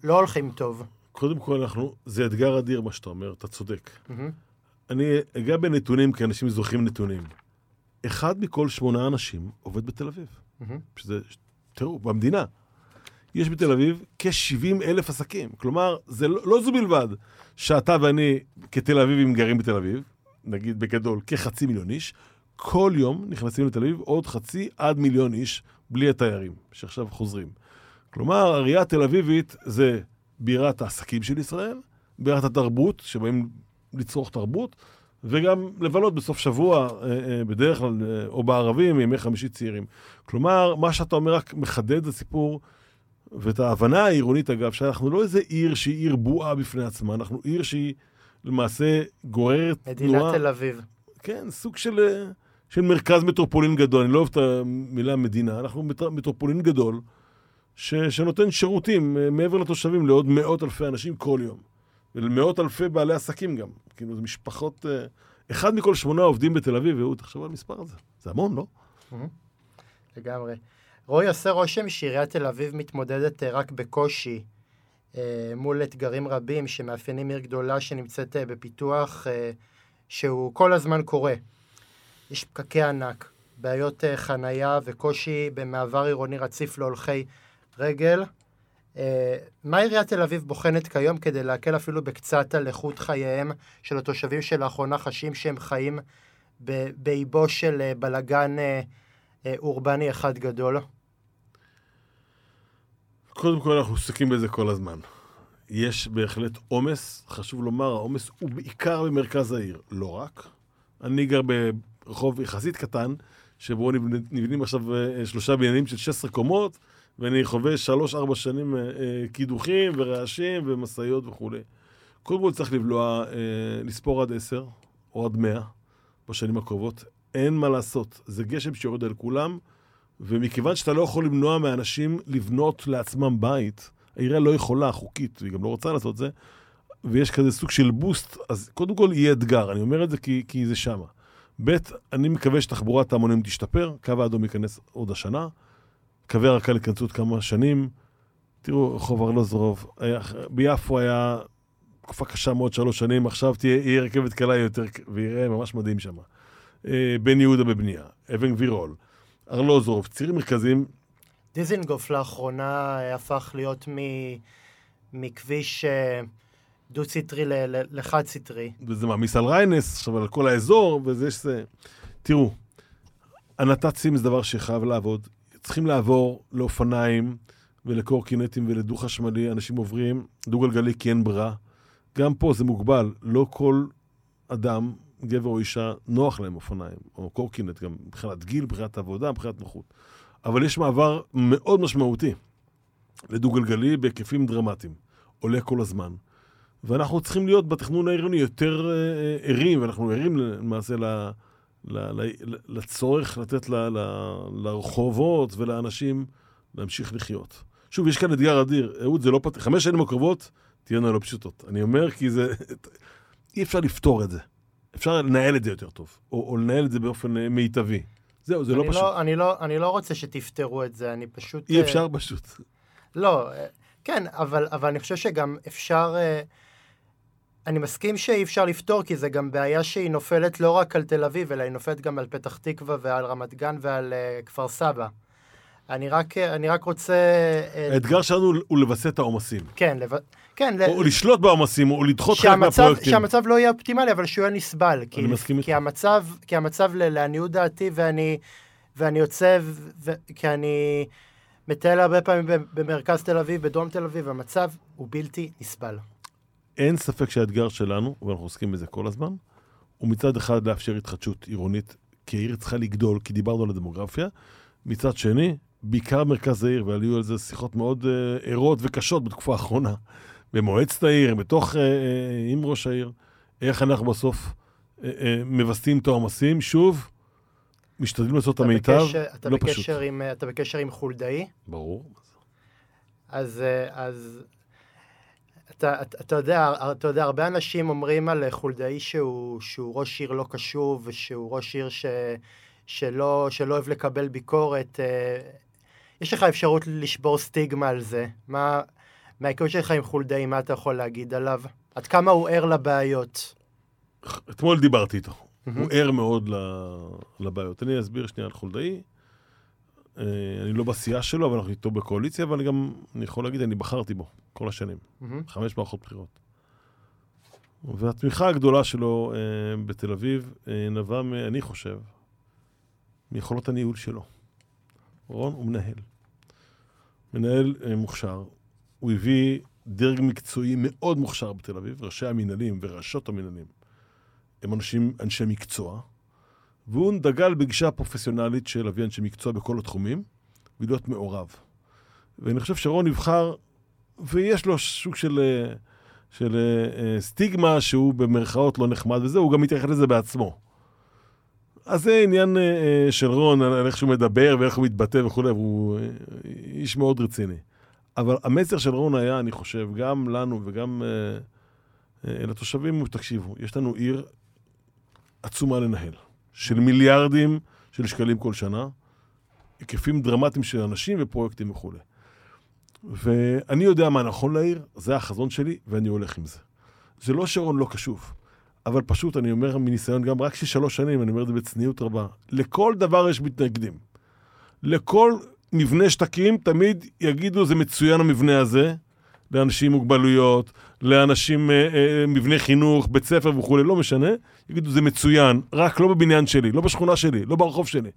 לא הולכים טוב? קודם כל, אנחנו, זה אתגר אדיר מה שאתה אומר, אתה צודק. Mm-hmm. אני אגע בנתונים, כי אנשים זוכרים נתונים. אחד מכל שמונה אנשים עובד בתל אביב. Mm-hmm. שזה, תראו, במדינה. יש בתל אביב כ-70 אלף עסקים. כלומר, זה לא, לא זו בלבד שאתה ואני כתל אביבים גרים בתל אביב, נגיד בגדול כחצי מיליון איש, כל יום נכנסים לתל אביב עוד חצי עד מיליון איש בלי התיירים, שעכשיו חוזרים. כלומר, הראייה תל אביבית זה בירת העסקים של ישראל, בירת התרבות, שבאים לצרוך תרבות, וגם לבלות בסוף שבוע, אה, אה, בדרך כלל, אה, או בערבים, ימי חמישי צעירים. כלומר, מה שאתה אומר רק מחדד את הסיפור ואת ההבנה העירונית, אגב, שאנחנו לא איזה עיר שהיא עיר בועה בפני עצמה, אנחנו עיר שהיא למעשה גוררת תנועה... מדינת תל אביב. כן, סוג של, של מרכז מטרופולין גדול. אני לא אוהב את המילה מדינה, אנחנו מטרופולין גדול, ש, שנותן שירותים מעבר לתושבים לעוד מאות אלפי אנשים כל יום. ולמאות אלפי בעלי עסקים גם. כאילו, זה משפחות... אה, אחד מכל שמונה עובדים בתל אביב, והוא, תחשוב על המספר הזה. זה המון, לא? לגמרי. רועי עושה רושם שעיריית תל אביב מתמודדת אה, רק בקושי אה, מול אתגרים רבים שמאפיינים עיר גדולה שנמצאת בפיתוח שהוא כל הזמן קורה. יש פקקי ענק, בעיות חנייה וקושי במעבר עירוני רציף להולכי רגל. אה, מה עיריית תל אביב בוחנת כיום כדי להקל אפילו בקצת על איכות חייהם של התושבים שלאחרונה חשים שהם חיים באיבו של אה, בלגן אה, אורבני אחד גדול? קודם כל, אנחנו עוסקים בזה כל הזמן. יש בהחלט עומס, חשוב לומר, העומס הוא בעיקר במרכז העיר, לא רק. אני גר ברחוב יחסית קטן, שבו נבנים עכשיו שלושה בניינים של 16 קומות, ואני חווה שלוש-ארבע שנים אה, אה, קידוחים ורעשים ומשאיות וכולי. קודם כל צריך לבלוע, לספור עד עשר או עד מאה בשנים הקרובות. אין מה לעשות, זה גשם שיורד על כולם. ומכיוון שאתה לא יכול למנוע מאנשים לבנות לעצמם בית, העירייה לא יכולה, חוקית, והיא גם לא רוצה לעשות זה, ויש כזה סוג של בוסט, אז קודם כל יהיה אתגר, אני אומר את זה כי, כי זה שמה. ב', אני מקווה שתחבורת ההמונים תשתפר, קו האדום ייכנס עוד השנה, קווי הרק"ל ייכנסו עוד כמה שנים. תראו, רחוב ארלוזרוב, ביפו היה תקופה קשה מאוד, שלוש שנים, עכשיו תהיה רכבת קלה יותר, ויראה ממש מדהים שם. אה, בן יהודה בבנייה, אבן גבירול. ארלוזורוב, צירים מרכזיים. דיזינגוף לאחרונה הפך להיות מ... מכביש אה, דו-סטרי לחד-סטרי. וזה מעמיס על ריינס, עכשיו על כל האזור, וזה שזה... תראו, הנת"צים זה דבר שחייב לעבוד. צריכים לעבור לאופניים ולקורקינטים ולדו-חשמלי, אנשים עוברים דו-גלגלי כי אין ברירה. גם פה זה מוגבל, לא כל אדם גבר או אישה, נוח להם אופניים, או קורקינט, גם מבחינת גיל, מבחינת עבודה, מבחינת נוחות. אבל יש מעבר מאוד משמעותי לדו-גלגלי בהיקפים דרמטיים. עולה כל הזמן. ואנחנו צריכים להיות בתכנון העירוני יותר אה, ערים, ואנחנו ערים למעשה ל, לצורך לתת ל, ל, לרחובות ולאנשים להמשיך לחיות. שוב, יש כאן אתגר אדיר. אהוד, זה לא פתח... חמש שנים הקרובות תהיינה לא פשוטות. אני אומר כי זה... אי אפשר לפתור את זה. אפשר לנהל את זה יותר טוב, או, או לנהל את זה באופן אה, מיטבי. זהו, זה לא פשוט. לא, אני, לא, אני לא רוצה שתפתרו את זה, אני פשוט... אי אפשר uh, פשוט. לא, אה, כן, אבל, אבל אני חושב שגם אפשר... אה, אני מסכים שאי אפשר לפתור, כי זה גם בעיה שהיא נופלת לא רק על תל אביב, אלא היא נופלת גם על פתח תקווה ועל רמת גן ועל uh, כפר סבא. אני רק, אני רק רוצה... האתגר שלנו הוא לווסת את העומסים. כן, לב... כן. או ל... לשלוט בעומסים, או לדחות חלק מהפרויקטים. שהמצב לא יהיה אופטימלי, אבל שהוא יהיה נסבל. אני כי, מסכים כי המצב, כי המצב לעניות דעתי, ואני, ואני יוצא, ו... כי אני מטייל הרבה פעמים במרכז תל אביב, בדרום תל אביב, המצב הוא בלתי נסבל. אין ספק שהאתגר שלנו, ואנחנו עוסקים בזה כל הזמן, הוא מצד אחד לאפשר התחדשות עירונית, כי העיר צריכה לגדול, כי דיברנו על הדמוגרפיה. מצד שני, בעיקר מרכז העיר, והיו על זה שיחות מאוד uh, ערות וקשות בתקופה האחרונה, במועצת העיר, בתוך, uh, uh, עם ראש העיר, איך אנחנו בסוף uh, uh, מווסתים את העומסים. שוב, משתדלים לעשות את המיטב, לא בקשר פשוט. עם, אתה בקשר עם חולדאי? ברור. אז, אז אתה, אתה, אתה, יודע, אתה יודע, הרבה אנשים אומרים על חולדאי שהוא, שהוא ראש עיר לא קשוב, ושהוא ראש עיר ש, שלא, שלא אוהב לקבל ביקורת. יש לך אפשרות לשבור סטיגמה על זה. מה, מההיכרות שלך עם חולדאי, מה אתה יכול להגיד עליו? עד כמה הוא ער לבעיות? אתמול דיברתי איתו. הוא ער מאוד לבעיות. אני אסביר שנייה על חולדאי. אה, אני לא בסיעה שלו, אבל אנחנו איתו בקואליציה, אבל גם, אני יכול להגיד, אני בחרתי בו כל השנים. Mm-hmm. חמש מערכות בחירות. והתמיכה הגדולה שלו אה, בתל אביב אה, נבעה, אני חושב, מיכולות הניהול שלו. רון הוא מנהל. מנהל אה, מוכשר. הוא הביא דרג מקצועי מאוד מוכשר בתל אביב, ראשי המנהלים וראשות המנהלים. הם אנשים, אנשי מקצוע. והוא דגל בגישה פרופסיונלית של להביא אנשי מקצוע בכל התחומים, ולהיות מעורב. ואני חושב שרון נבחר, ויש לו סוג של, של uh, סטיגמה שהוא במרכאות לא נחמד וזה, הוא גם מתייחס לזה בעצמו. אז זה עניין של רון, על איך שהוא מדבר ואיך הוא מתבטא וכולי, והוא איש מאוד רציני. אבל המסר של רון היה, אני חושב, גם לנו וגם לתושבים, תקשיבו, יש לנו עיר עצומה לנהל. של מיליארדים של שקלים כל שנה, היקפים דרמטיים של אנשים ופרויקטים וכולי. ואני יודע מה נכון לעיר, זה החזון שלי, ואני הולך עם זה. זה לא שרון לא קשוב, אבל פשוט, אני אומר מניסיון גם רק של שלוש שנים, אני אומר את זה בצניעות רבה, לכל דבר יש מתנגדים. לכל מבנה שתקים, תמיד יגידו, זה מצוין המבנה הזה, לאנשים עם מוגבלויות, לאנשים, אה, אה, מבני חינוך, בית ספר וכולי, לא משנה, יגידו, זה מצוין, רק לא בבניין שלי, לא בשכונה שלי, לא ברחוב שלי.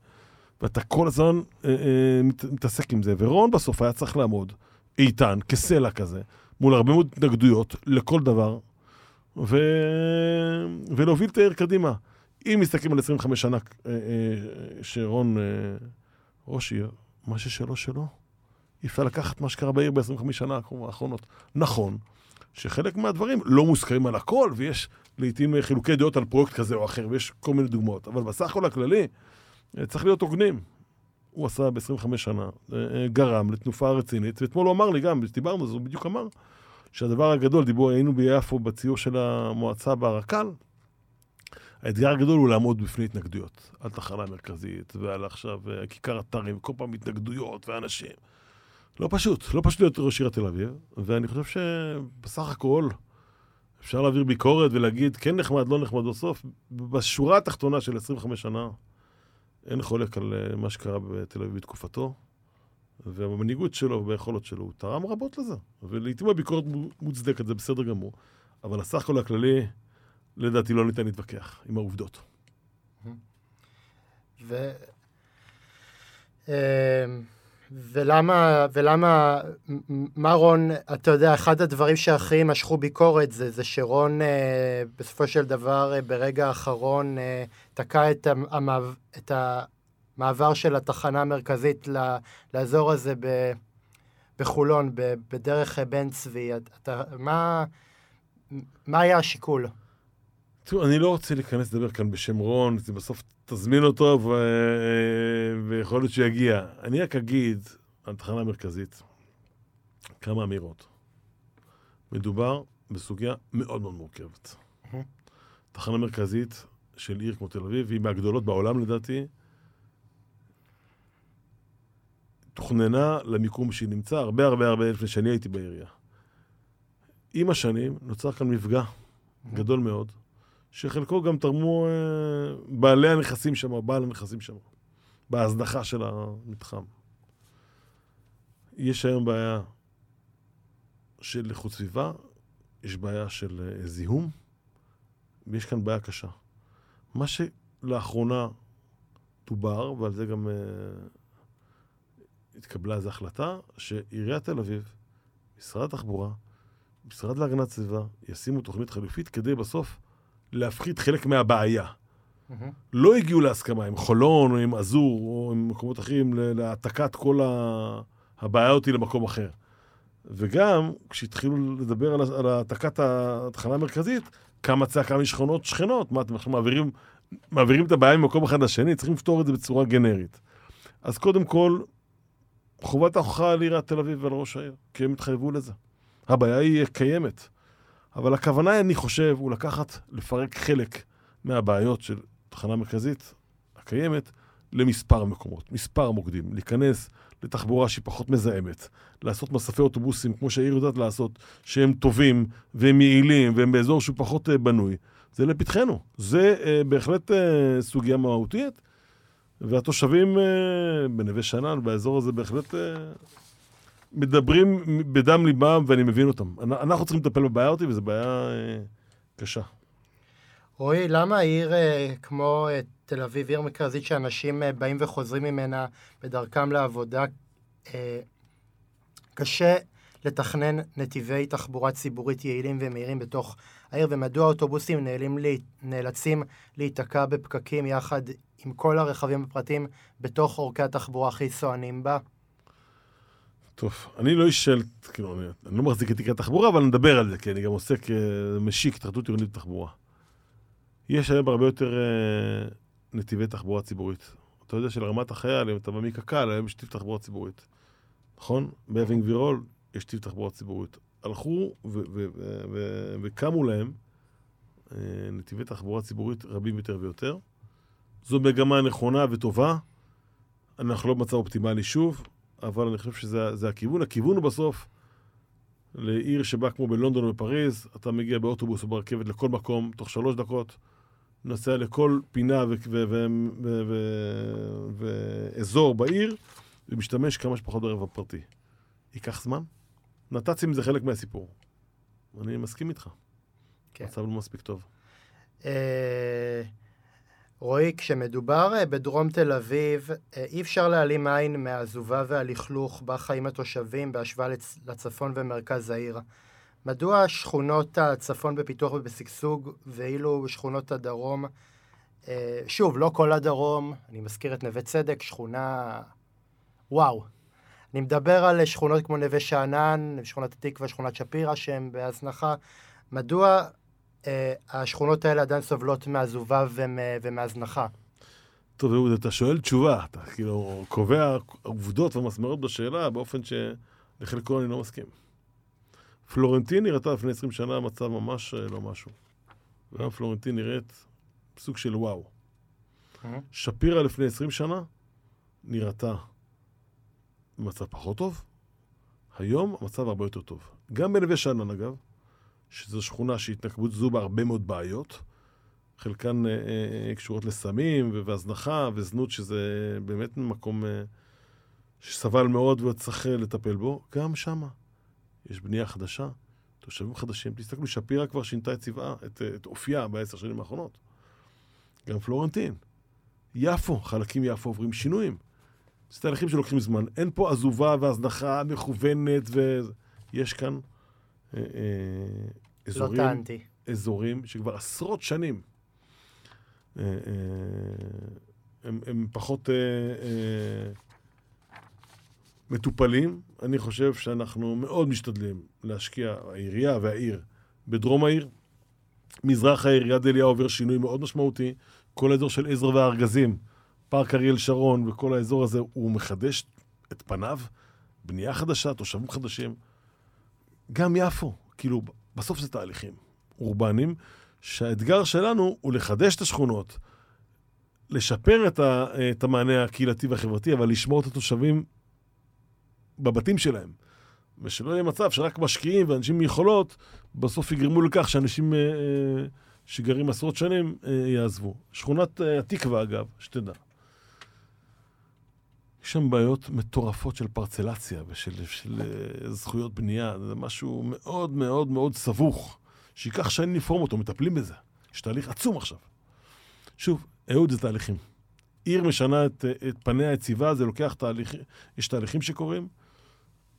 ואתה כל הזמן אה, אה, מת, מתעסק עם זה. ורון בסוף היה צריך לעמוד איתן, כסלע כזה, מול הרבה מאוד התנגדויות לכל דבר, ו... ולהוביל את העיר קדימה. אם מסתכלים על 25 שנה אה, אה, שרון אה, ראש עיר, מה ששלו שלו. אי אפשר לקחת מה שקרה בעיר ב-25 שנה האחרונות. נכון, שחלק מהדברים לא מוסכמים על הכל, ויש לעיתים חילוקי דעות על פרויקט כזה או אחר, ויש כל מיני דוגמאות, אבל בסך הכל הכללי, צריך להיות הוגנים. הוא עשה ב-25 שנה, גרם לתנופה רצינית, ואתמול הוא אמר לי גם, דיברנו זה, הוא בדיוק אמר, שהדבר הגדול, דיבור, היינו ביפו בציור של המועצה ברק"ל, האתגר הגדול הוא לעמוד בפני התנגדויות, על תחנה מרכזית, ועל עכשיו כיכר אתרים, כל פעם התנגדויות ואנשים. לא פשוט, לא פשוט להיות ראש עיריית תל אביב, ואני חושב שבסך הכל אפשר להעביר ביקורת ולהגיד כן נחמד, לא נחמד בסוף. בשורה התחתונה של 25 שנה אין חולק על אה, מה שקרה בתל אביב בתקופתו, ובמנהיגות שלו וביכולות שלו הוא תרם רבות לזה. ולעיתים הביקורת מוצדקת, זה בסדר גמור, אבל הסך הכל הכללי, לדעתי לא ניתן להתווכח עם העובדות. ו... ולמה, ולמה, מה רון, אתה יודע, אחד הדברים שהכי משכו ביקורת זה, זה שרון אה, בסופו של דבר, אה, ברגע האחרון, אה, תקע את, המעבר, את המעבר של התחנה המרכזית ל, לאזור הזה ב, בחולון, ב, בדרך בן צבי. אתה, מה, מה היה השיקול? תראו, אני לא רוצה להיכנס לדבר כאן בשם רון, זה בסוף תזמין אותו ו... ויכול להיות שיגיע. אני רק אגיד על תחנה מרכזית כמה אמירות. מדובר בסוגיה מאוד מאוד מורכבת. תחנה מרכזית של עיר כמו תל אביב, היא מהגדולות בעולם לדעתי. תוכננה למיקום שהיא נמצא הרבה הרבה הרבה לפני שאני הייתי בעירייה. עם השנים נוצר כאן מפגע גדול מאוד, שחלקו גם תרמו אה, בעלי הנכסים שם, בעל הנכסים שם, בהזנחה של המתחם. יש היום בעיה של איכות סביבה, יש בעיה של אה, זיהום, ויש כאן בעיה קשה. מה שלאחרונה דובר, ועל זה גם uh, התקבלה איזו החלטה, שעיריית תל אביב, משרד התחבורה, משרד להגנת סביבה, ישימו תוכנית חלופית כדי בסוף להפחית חלק מהבעיה. Mm-hmm. לא הגיעו להסכמה עם חולון או עם עזור או עם מקומות אחרים להעתקת כל הבעיות היא למקום אחר. וגם, כשהתחילו לדבר על העתקת התחנה המרכזית, קמה צעקה משכונות שכנות. מה, אתם עכשיו מעבירים, מעבירים את הבעיה ממקום אחד לשני? צריכים לפתור את זה בצורה גנרית. אז קודם כל, חובת ההוכחה על עיריית תל אביב ועל ראש העיר, כי הם התחייבו לזה. הבעיה היא קיימת. אבל הכוונה, אני חושב, הוא לקחת, לפרק חלק מהבעיות של תחנה מרכזית הקיימת למספר מקומות, מספר מוקדים, להיכנס לתחבורה שהיא פחות מזהמת, לעשות מספי אוטובוסים, כמו שהעיר יודעת לעשות, שהם טובים והם יעילים והם באזור שהוא פחות uh, בנוי, זה לפתחנו. זה uh, בהחלט uh, סוגיה מהותית, והתושבים uh, בנווה שאנן, באזור הזה, בהחלט uh, מדברים בדם ליבם, ואני מבין אותם. אנחנו צריכים לטפל בבעיה אותי, וזו בעיה uh, קשה. רועי, למה עיר כמו תל אביב, עיר מרכזית שאנשים באים וחוזרים ממנה בדרכם לעבודה, קשה לתכנן נתיבי תחבורה ציבורית יעילים ומהירים בתוך העיר, ומדוע האוטובוסים נאלים, נאלצים להיתקע בפקקים יחד עם כל הרכבים הפרטיים בתוך אורכי התחבורה הכי סוענים בה? טוב, אני לא איש של, כאילו, אני, אני לא מחזיק את תיק התחבורה, אבל נדבר על זה, כי אני גם עוסק, אה, משיק התאחדות עירונית בתחבורה. יש היום הרבה יותר uh, נתיבי תחבורה ציבורית. אתה יודע שלרמת החייל, אם אתה בא מקק"ל, היום יש נתיב תחבורה ציבורית. נכון? באבינג וירול יש נתיב תחבורה ציבורית. הלכו וקמו להם אה, נתיבי תחבורה ציבורית רבים יותר ויותר. זו מגמה נכונה וטובה. אנחנו לא במצב אופטימלי שוב, אבל אני חושב שזה הכיוון. הכיוון הוא בסוף לעיר שבה כמו בלונדון או בפריז, אתה מגיע באוטובוס או ברכבת לכל מקום תוך שלוש דקות, נוסע לכל פינה ואזור בעיר, ומשתמש כמה שפחות ברכב הפרטי. ייקח זמן. נת"צים זה חלק מהסיפור. אני מסכים איתך. כן. מצב לא מספיק טוב. אה, רועי, כשמדובר אה, בדרום תל אביב, אה, אי אפשר להעלים עין מהעזובה והלכלוך בה חיים התושבים בהשוואה לצפון ומרכז העיר. מדוע שכונות הצפון בפיתוח ובשגשוג, ואילו שכונות הדרום, שוב, לא כל הדרום, אני מזכיר את נווה צדק, שכונה וואו. אני מדבר על שכונות כמו נווה שאנן, שכונת התקווה, שכונת שפירא, שהן בהזנחה. מדוע אה, השכונות האלה עדיין סובלות מעזובה ומהזנחה? טוב, אהוד, אתה שואל תשובה, אתה כאילו קובע עובדות ומסמרות בשאלה באופן שלחלקו אני לא מסכים. פלורנטין נראתה לפני 20 שנה מצב ממש אה, לא משהו. וגם פלורנטין נראית סוג של וואו. שפירא לפני 20 שנה נראתה במצב פחות טוב, היום המצב הרבה יותר טוב. גם בנווה שאנן, אגב, שזו שכונה שהתנקבות זו בהרבה מאוד בעיות, חלקן אה, אה, קשורות לסמים והזנחה וזנות, שזה באמת מקום אה, שסבל מאוד וצריך לטפל בו, גם שם יש בנייה חדשה, תושבים חדשים. תסתכלו, שפירא כבר שינתה את צבעה, את, את אופייה בעשר שנים האחרונות. גם פלורנטין. יפו, חלקים יפו עוברים שינויים. זה תהליכים שלוקחים זמן. אין פה עזובה והזנחה מכוונת, ויש כאן אה, אה, אזורים, לא טענתי. אזורים שכבר עשרות שנים אה, אה, הם, הם פחות אה, אה, מטופלים. אני חושב שאנחנו מאוד משתדלים להשקיע, העירייה והעיר, בדרום העיר. מזרח העיר, יד אליהו עובר שינוי מאוד משמעותי. כל האזור של עזר והארגזים. פארק אריאל שרון וכל האזור הזה, הוא מחדש את פניו, בנייה חדשה, תושבים חדשים. גם יפו, כאילו, בסוף זה תהליכים אורבניים, שהאתגר שלנו הוא לחדש את השכונות, לשפר את, ה, את המענה הקהילתי והחברתי, אבל לשמור את התושבים בבתים שלהם. ושלא יהיה מצב שרק משקיעים ואנשים עם יכולות, בסוף יגרמו לכך שאנשים אה, אה, שגרים עשרות שנים אה, יעזבו. שכונת התקווה, אגב, שתדע. יש שם בעיות מטורפות של פרצלציה ושל של, אה, זכויות בנייה. זה משהו מאוד מאוד מאוד סבוך, שייקח שנים לפרום אותו, מטפלים בזה. יש תהליך עצום עכשיו. שוב, אהוד זה תהליכים. עיר משנה את, את פניה היציבה, זה לוקח תהליכים, יש תהליכים שקורים.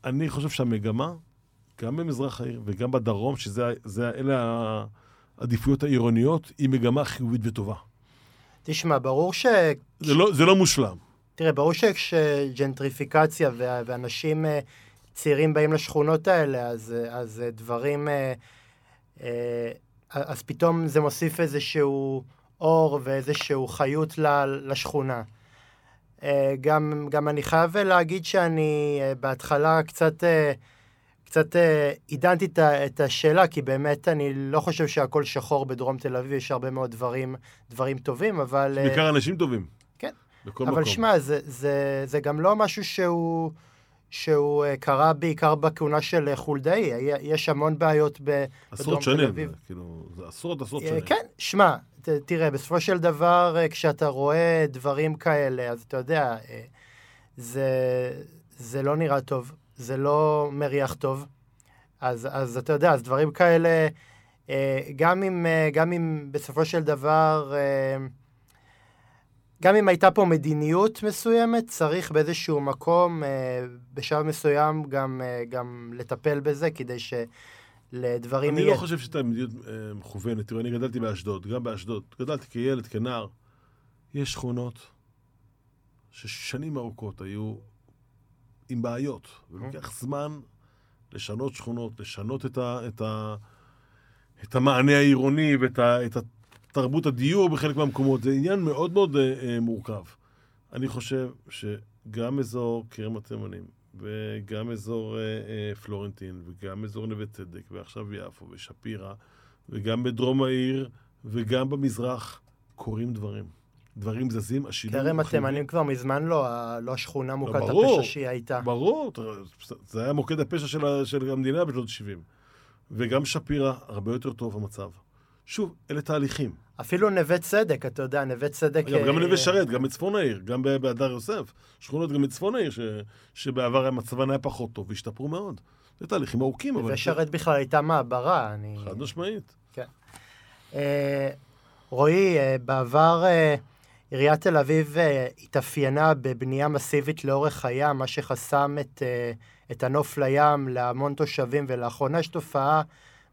אני חושב שהמגמה, גם במזרח העיר וגם בדרום, שזה זה, אלה העדיפויות העירוניות, היא מגמה חיובית וטובה. תשמע, ברור ש... זה לא, זה לא מושלם. תראה, ברור שכשג'נטריפיקציה ואנשים אה, צעירים באים לשכונות האלה, אז, אז דברים... אה, אה, אז פתאום זה מוסיף איזשהו אור ואיזשהו חיות לשכונה. גם, גם אני חייב להגיד שאני בהתחלה קצת, קצת עידנתי את השאלה, כי באמת אני לא חושב שהכל שחור בדרום תל אביב, יש הרבה מאוד דברים, דברים טובים, אבל... בעיקר אנשים טובים. אבל. שמע, זה, זה, זה גם לא משהו שהוא, שהוא uh, קרה בעיקר בכהונה של חולדאי. יש המון בעיות בדרום תל אביב. עשרות שנים, כאילו, זה עשרות עשרות שנים. כן, שמע, תראה, בסופו של דבר, כשאתה רואה דברים כאלה, אז אתה יודע, זה, זה לא נראה טוב, זה לא מריח טוב. אז, אז אתה יודע, אז דברים כאלה, גם אם, גם אם בסופו של דבר... גם אם הייתה פה מדיניות מסוימת, צריך באיזשהו מקום, אה, בשלב מסוים, גם, אה, גם לטפל בזה, כדי שלדברים אני יהיה... אני לא חושב שהייתה מדיניות אה, מכוונת. תראו, אני גדלתי באשדוד, גם באשדוד. גדלתי כילד, כנער. יש שכונות ששנים ארוכות היו עם בעיות, ולוקח זמן לשנות שכונות, לשנות את, ה, את, ה, את המענה העירוני ואת ה, את תרבות הדיור בחלק מהמקומות. זה עניין מאוד מאוד uh, uh, מורכב. אני חושב שגם אזור כרם התימנים, וגם אזור uh, uh, פלורנטין, וגם אזור נווה צדק, ועכשיו יפו ושפירא, וגם בדרום העיר, וגם במזרח, קורים דברים. דברים זזים, השילוב... כרם התימנים כבר מזמן לא, לא השכונה מוכת לא, הפשע שהיא הייתה. ברור, זה היה מוקד הפשע של, של המדינה בשנות ה-70. וגם שפירא, הרבה יותר טוב המצב. שוב, אלה תהליכים. אפילו נווה צדק, אתה יודע, נווה צדק... גם נווה אה, שרת, גם בצפון העיר, גם בהדר יוסף. שכונות גם בצפון העיר, ש... שבעבר מצבן היה פחות טוב, והשתפרו מאוד. זה תהליכים ארוכים, אבל... נווה שרת בכלל הייתה מעברה, אני... חד משמעית. כן. אה, רועי, אה, בעבר עיריית תל אביב התאפיינה בבנייה מסיבית לאורך הים, מה שחסם את, את הנוף לים להמון תושבים, ולאחרונה יש תופעה...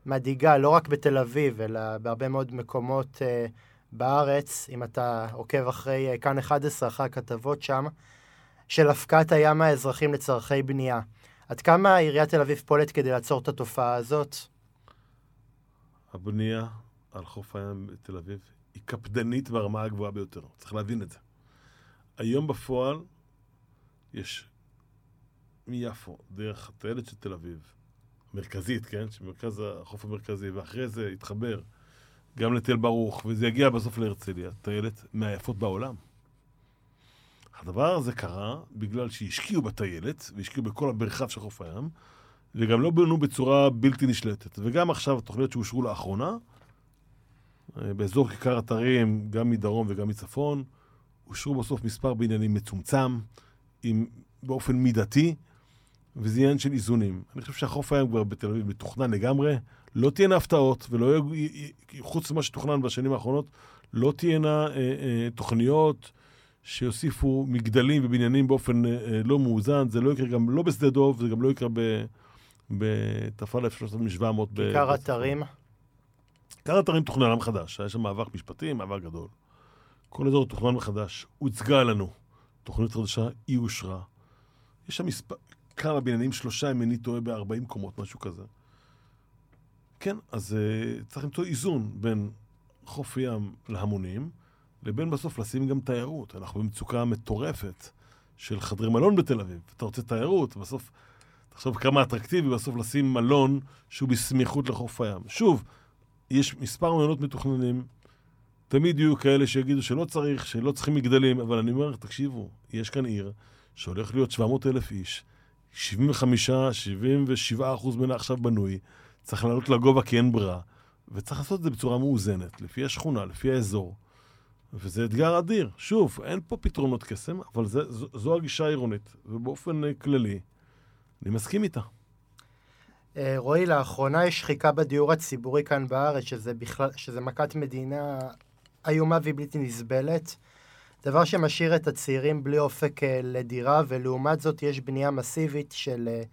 מדאיגה, לא רק בתל אביב, אלא בהרבה מאוד מקומות uh, בארץ, אם אתה עוקב אחרי uh, כאן 11, אחרי הכתבות שם, של הפקעת הים האזרחים לצורכי בנייה. עד כמה עיריית תל אביב פועלת כדי לעצור את התופעה הזאת? הבנייה על חוף הים בתל אביב היא קפדנית ברמה הגבוהה ביותר. צריך להבין את זה. היום בפועל יש מיפו, דרך הטיילת של תל אביב, מרכזית, כן? שמרכז החוף המרכזי, ואחרי זה יתחבר גם לתל ברוך, וזה יגיע בסוף להרצליה, טיילת מהיפות בעולם. הדבר הזה קרה בגלל שהשקיעו בטיילת, והשקיעו בכל המרחב של חוף הים, וגם לא בנו בצורה בלתי נשלטת. וגם עכשיו, התוכניות שאושרו לאחרונה, אה, באזור כיכר אתרים, גם מדרום וגם מצפון, אושרו בסוף מספר בניינים מצומצם, עם, באופן מידתי, וזה עניין של איזונים. אני חושב שהחוף הים כבר בתל אביב מתוכנן לגמרי, לא תהיינה הפתעות, ולא יהיו, חוץ ממה שתוכנן בשנים האחרונות, לא תהיינה אה, אה, תוכניות שיוסיפו מגדלים ובניינים באופן אה, אה לא מאוזן, זה לא יקרה גם לא בשדה דוב, זה גם לא יקרה בת"א 3700. כיכר אתרים? כיכר אתרים תוכנן מחדש, היה שם מאבק משפטי, מאבק גדול. כל אזור תוכנן מחדש, הוצגה לנו תוכנית חדשה, היא אושרה. יש שם מספר, כמה בניינים, שלושה, אם אני טועה, ב-40 קומות, משהו כזה. כן, אז uh, צריך למצוא איזון בין חוף ים להמונים, לבין בסוף לשים גם תיירות. אנחנו במצוקה מטורפת של חדרי מלון בתל אביב. אתה רוצה תיירות, בסוף, תחשוב כמה אטרקטיבי בסוף לשים מלון שהוא בסמיכות לחוף הים. שוב, יש מספר מלונות מתוכננים, תמיד יהיו כאלה שיגידו שלא צריך, שלא צריכים מגדלים, אבל אני אומר, תקשיבו, יש כאן עיר שהולך להיות 700 אלף איש, 75, 77 אחוז ממנה עכשיו בנוי, צריך לעלות לגובה כי אין ברירה, וצריך לעשות את זה בצורה מאוזנת, לפי השכונה, לפי האזור. וזה אתגר אדיר. שוב, אין פה פתרונות קסם, אבל זה, זו, זו הגישה העירונית, ובאופן אה, כללי, אני מסכים איתה. אה, רועי, לאחרונה יש שחיקה בדיור הציבורי כאן בארץ, שזה בכלל, שזה מכת מדינה איומה ובלתי נסבלת. דבר שמשאיר את הצעירים בלי אופק אה, לדירה, ולעומת זאת יש בנייה מסיבית של אה,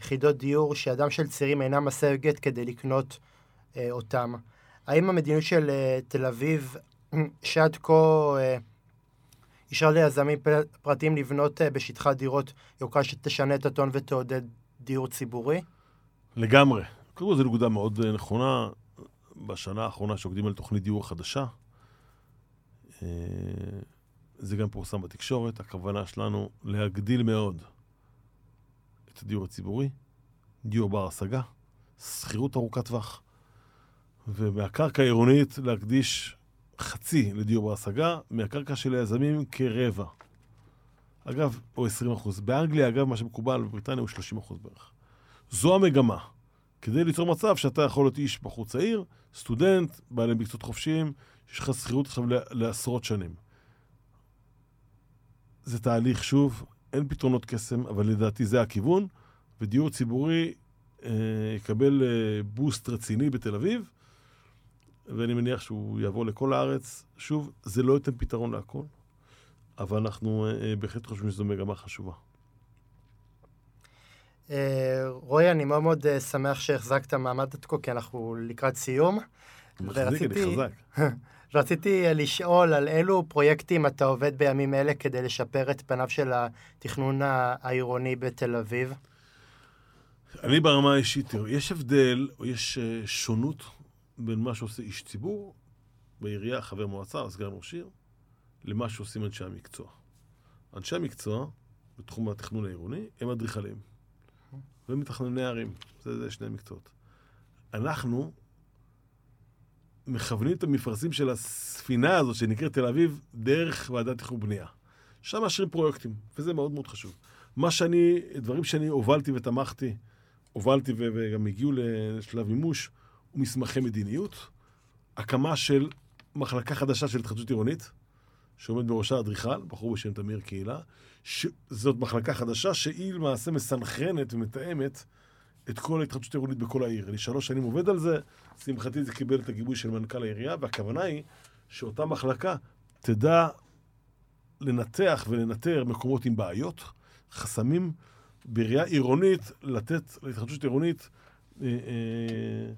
יחידות דיור שאדם של צעירים אינה משגת כדי לקנות אה, אותם. האם המדיניות של תל אביב, שעד כה אישרה ליזמים פרטיים לבנות אה, בשטחה דירות יוקרה שתשנה את הטון ותעודד דיור ציבורי? לגמרי. קודם כל זו נקודה מאוד נכונה. בשנה האחרונה שעובדים על תוכנית דיור חדשה, זה גם פורסם בתקשורת, הכוונה שלנו להגדיל מאוד את הדיור הציבורי, דיור בר השגה, שכירות ארוכת טווח, ומהקרקע העירונית להקדיש חצי לדיור בר השגה, מהקרקע של היזמים כרבע. אגב, או 20 אחוז. באנגליה, אגב, מה שמקובל בבריטניה הוא 30 אחוז בערך. זו המגמה. כדי ליצור מצב שאתה יכול להיות איש בחור צעיר, סטודנט, בעלי מקצועות חופשיים, יש לך שכירות עכשיו לעשרות שנים. זה תהליך, שוב, אין פתרונות קסם, אבל לדעתי זה הכיוון, ודיור ציבורי אה, יקבל אה, בוסט רציני בתל אביב, ואני מניח שהוא יעבור לכל הארץ. שוב, זה לא ייתן פתרון להכל, אבל אנחנו אה, אה, בהחלט חושבים שזו מגמה חשובה. אה, רועי, אני מאוד מאוד אה, שמח שהחזקת מעמד עד כה, כי אנחנו לקראת סיום. מחזיק, אני ורציתי- חזק. רציתי אה, לשאול על אילו פרויקטים אתה עובד בימים אלה כדי לשפר את פניו של התכנון העירוני בתל אביב. אני ברמה האישית, תראו, יש הבדל, או יש אה, שונות בין מה שעושה איש ציבור בעירייה, חבר מועצה סגן ראש עיר, למה שעושים אנשי המקצוע. אנשי המקצוע בתחום התכנון העירוני הם אדריכלים ומתכנני ערים. זה, זה שני מקצועות. אנחנו מכוונים את המפרשים של הספינה הזאת שנקראת תל אביב דרך ועדת תכנון בנייה. שם מאשרים פרויקטים, וזה מאוד מאוד חשוב. מה שאני, דברים שאני הובלתי ותמכתי, הובלתי וגם הגיעו לשלב מימוש, ומסמכי מדיניות, הקמה של מחלקה חדשה של התחדשות עירונית, שעומד בראשה אדריכל, בחור בשם תמיר קהילה, שזאת מחלקה חדשה שהיא למעשה מסנכרנת ומתאמת את כל ההתחדשות העירונית בכל העיר. אני שלוש שנים עובד על זה, לשמחתי זה קיבל את הגיבוי של מנכ"ל העירייה, והכוונה היא שאותה מחלקה תדע לנתח ולנטר מקומות עם בעיות, חסמים, בראייה עירונית, לתת להתחדשות עירונית אה, אה,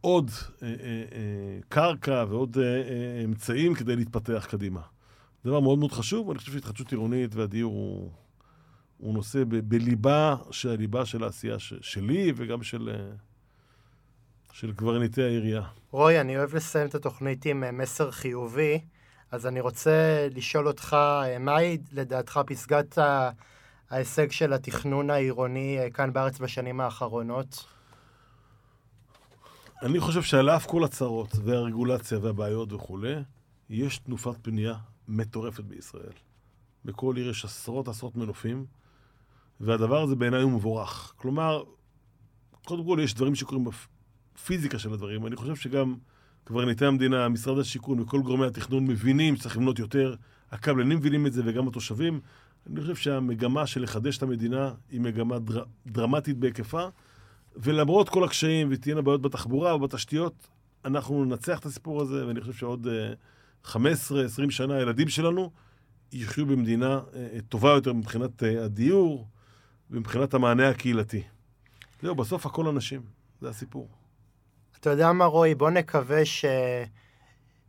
עוד אה, אה, אה, קרקע ועוד אה, אה, אמצעים כדי להתפתח קדימה. דבר מאוד מאוד חשוב, ואני חושב שהתחדשות עירונית והדיור הוא, הוא נושא ב, בליבה של הליבה של העשייה ש, שלי וגם של, אה, של קברניטי העירייה. רועי, אני אוהב לסיים את התוכנית עם אה, מסר חיובי, אז אני רוצה לשאול אותך, אה, מהי לדעתך פסגת ה- ההישג של התכנון העירוני כאן בארץ בשנים האחרונות? אני חושב שעל אף כל הצרות והרגולציה והבעיות וכולי, יש תנופת בנייה מטורפת בישראל. בכל עיר יש עשרות עשרות מנופים, והדבר הזה בעיניי הוא מבורך. כלומר, קודם כל יש דברים שקורים בפיזיקה של הדברים. אני חושב שגם קברניטי המדינה, משרד השיכון וכל גורמי התכנון מבינים שצריך לבנות יותר. הקבלנים מבינים את זה וגם התושבים. אני חושב שהמגמה של לחדש את המדינה היא מגמה דר... דרמטית בהיקפה. ולמרות כל הקשיים ותהיינה בעיות בתחבורה ובתשתיות, אנחנו ננצח את הסיפור הזה, ואני חושב שעוד uh, 15-20 שנה הילדים שלנו יחיו במדינה uh, טובה יותר מבחינת uh, הדיור ומבחינת המענה הקהילתי. זהו, בסוף הכל אנשים, זה הסיפור. אתה יודע מה, רועי? בוא נקווה ש...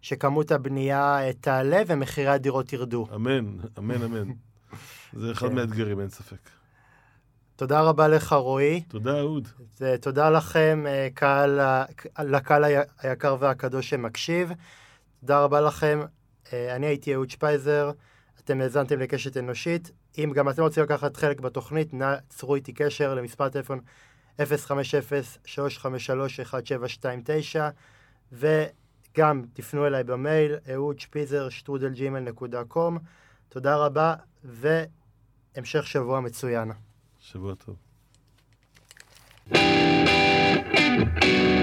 שכמות הבנייה אה, תעלה ומחירי הדירות ירדו. אמן, אמן, אמן. זה אחד כן. מהאתגרים, אין ספק. תודה רבה לך, רועי. תודה, אהוד. ותודה לכם, אה, קהל, לקהל הי- היקר והקדוש שמקשיב. תודה רבה לכם. אה, אני הייתי אהוד שפייזר, אתם האזנתם לקשת אנושית. אם גם אתם רוצים לקחת חלק בתוכנית, נא צרו איתי קשר למספר טלפון 050-353-1729, וגם תפנו אליי במייל, אהוד שפיזר, שטרודל ג'ימל נקודה קום. תודה רבה, והמשך שבוע מצוין. שבוע טוב. thank you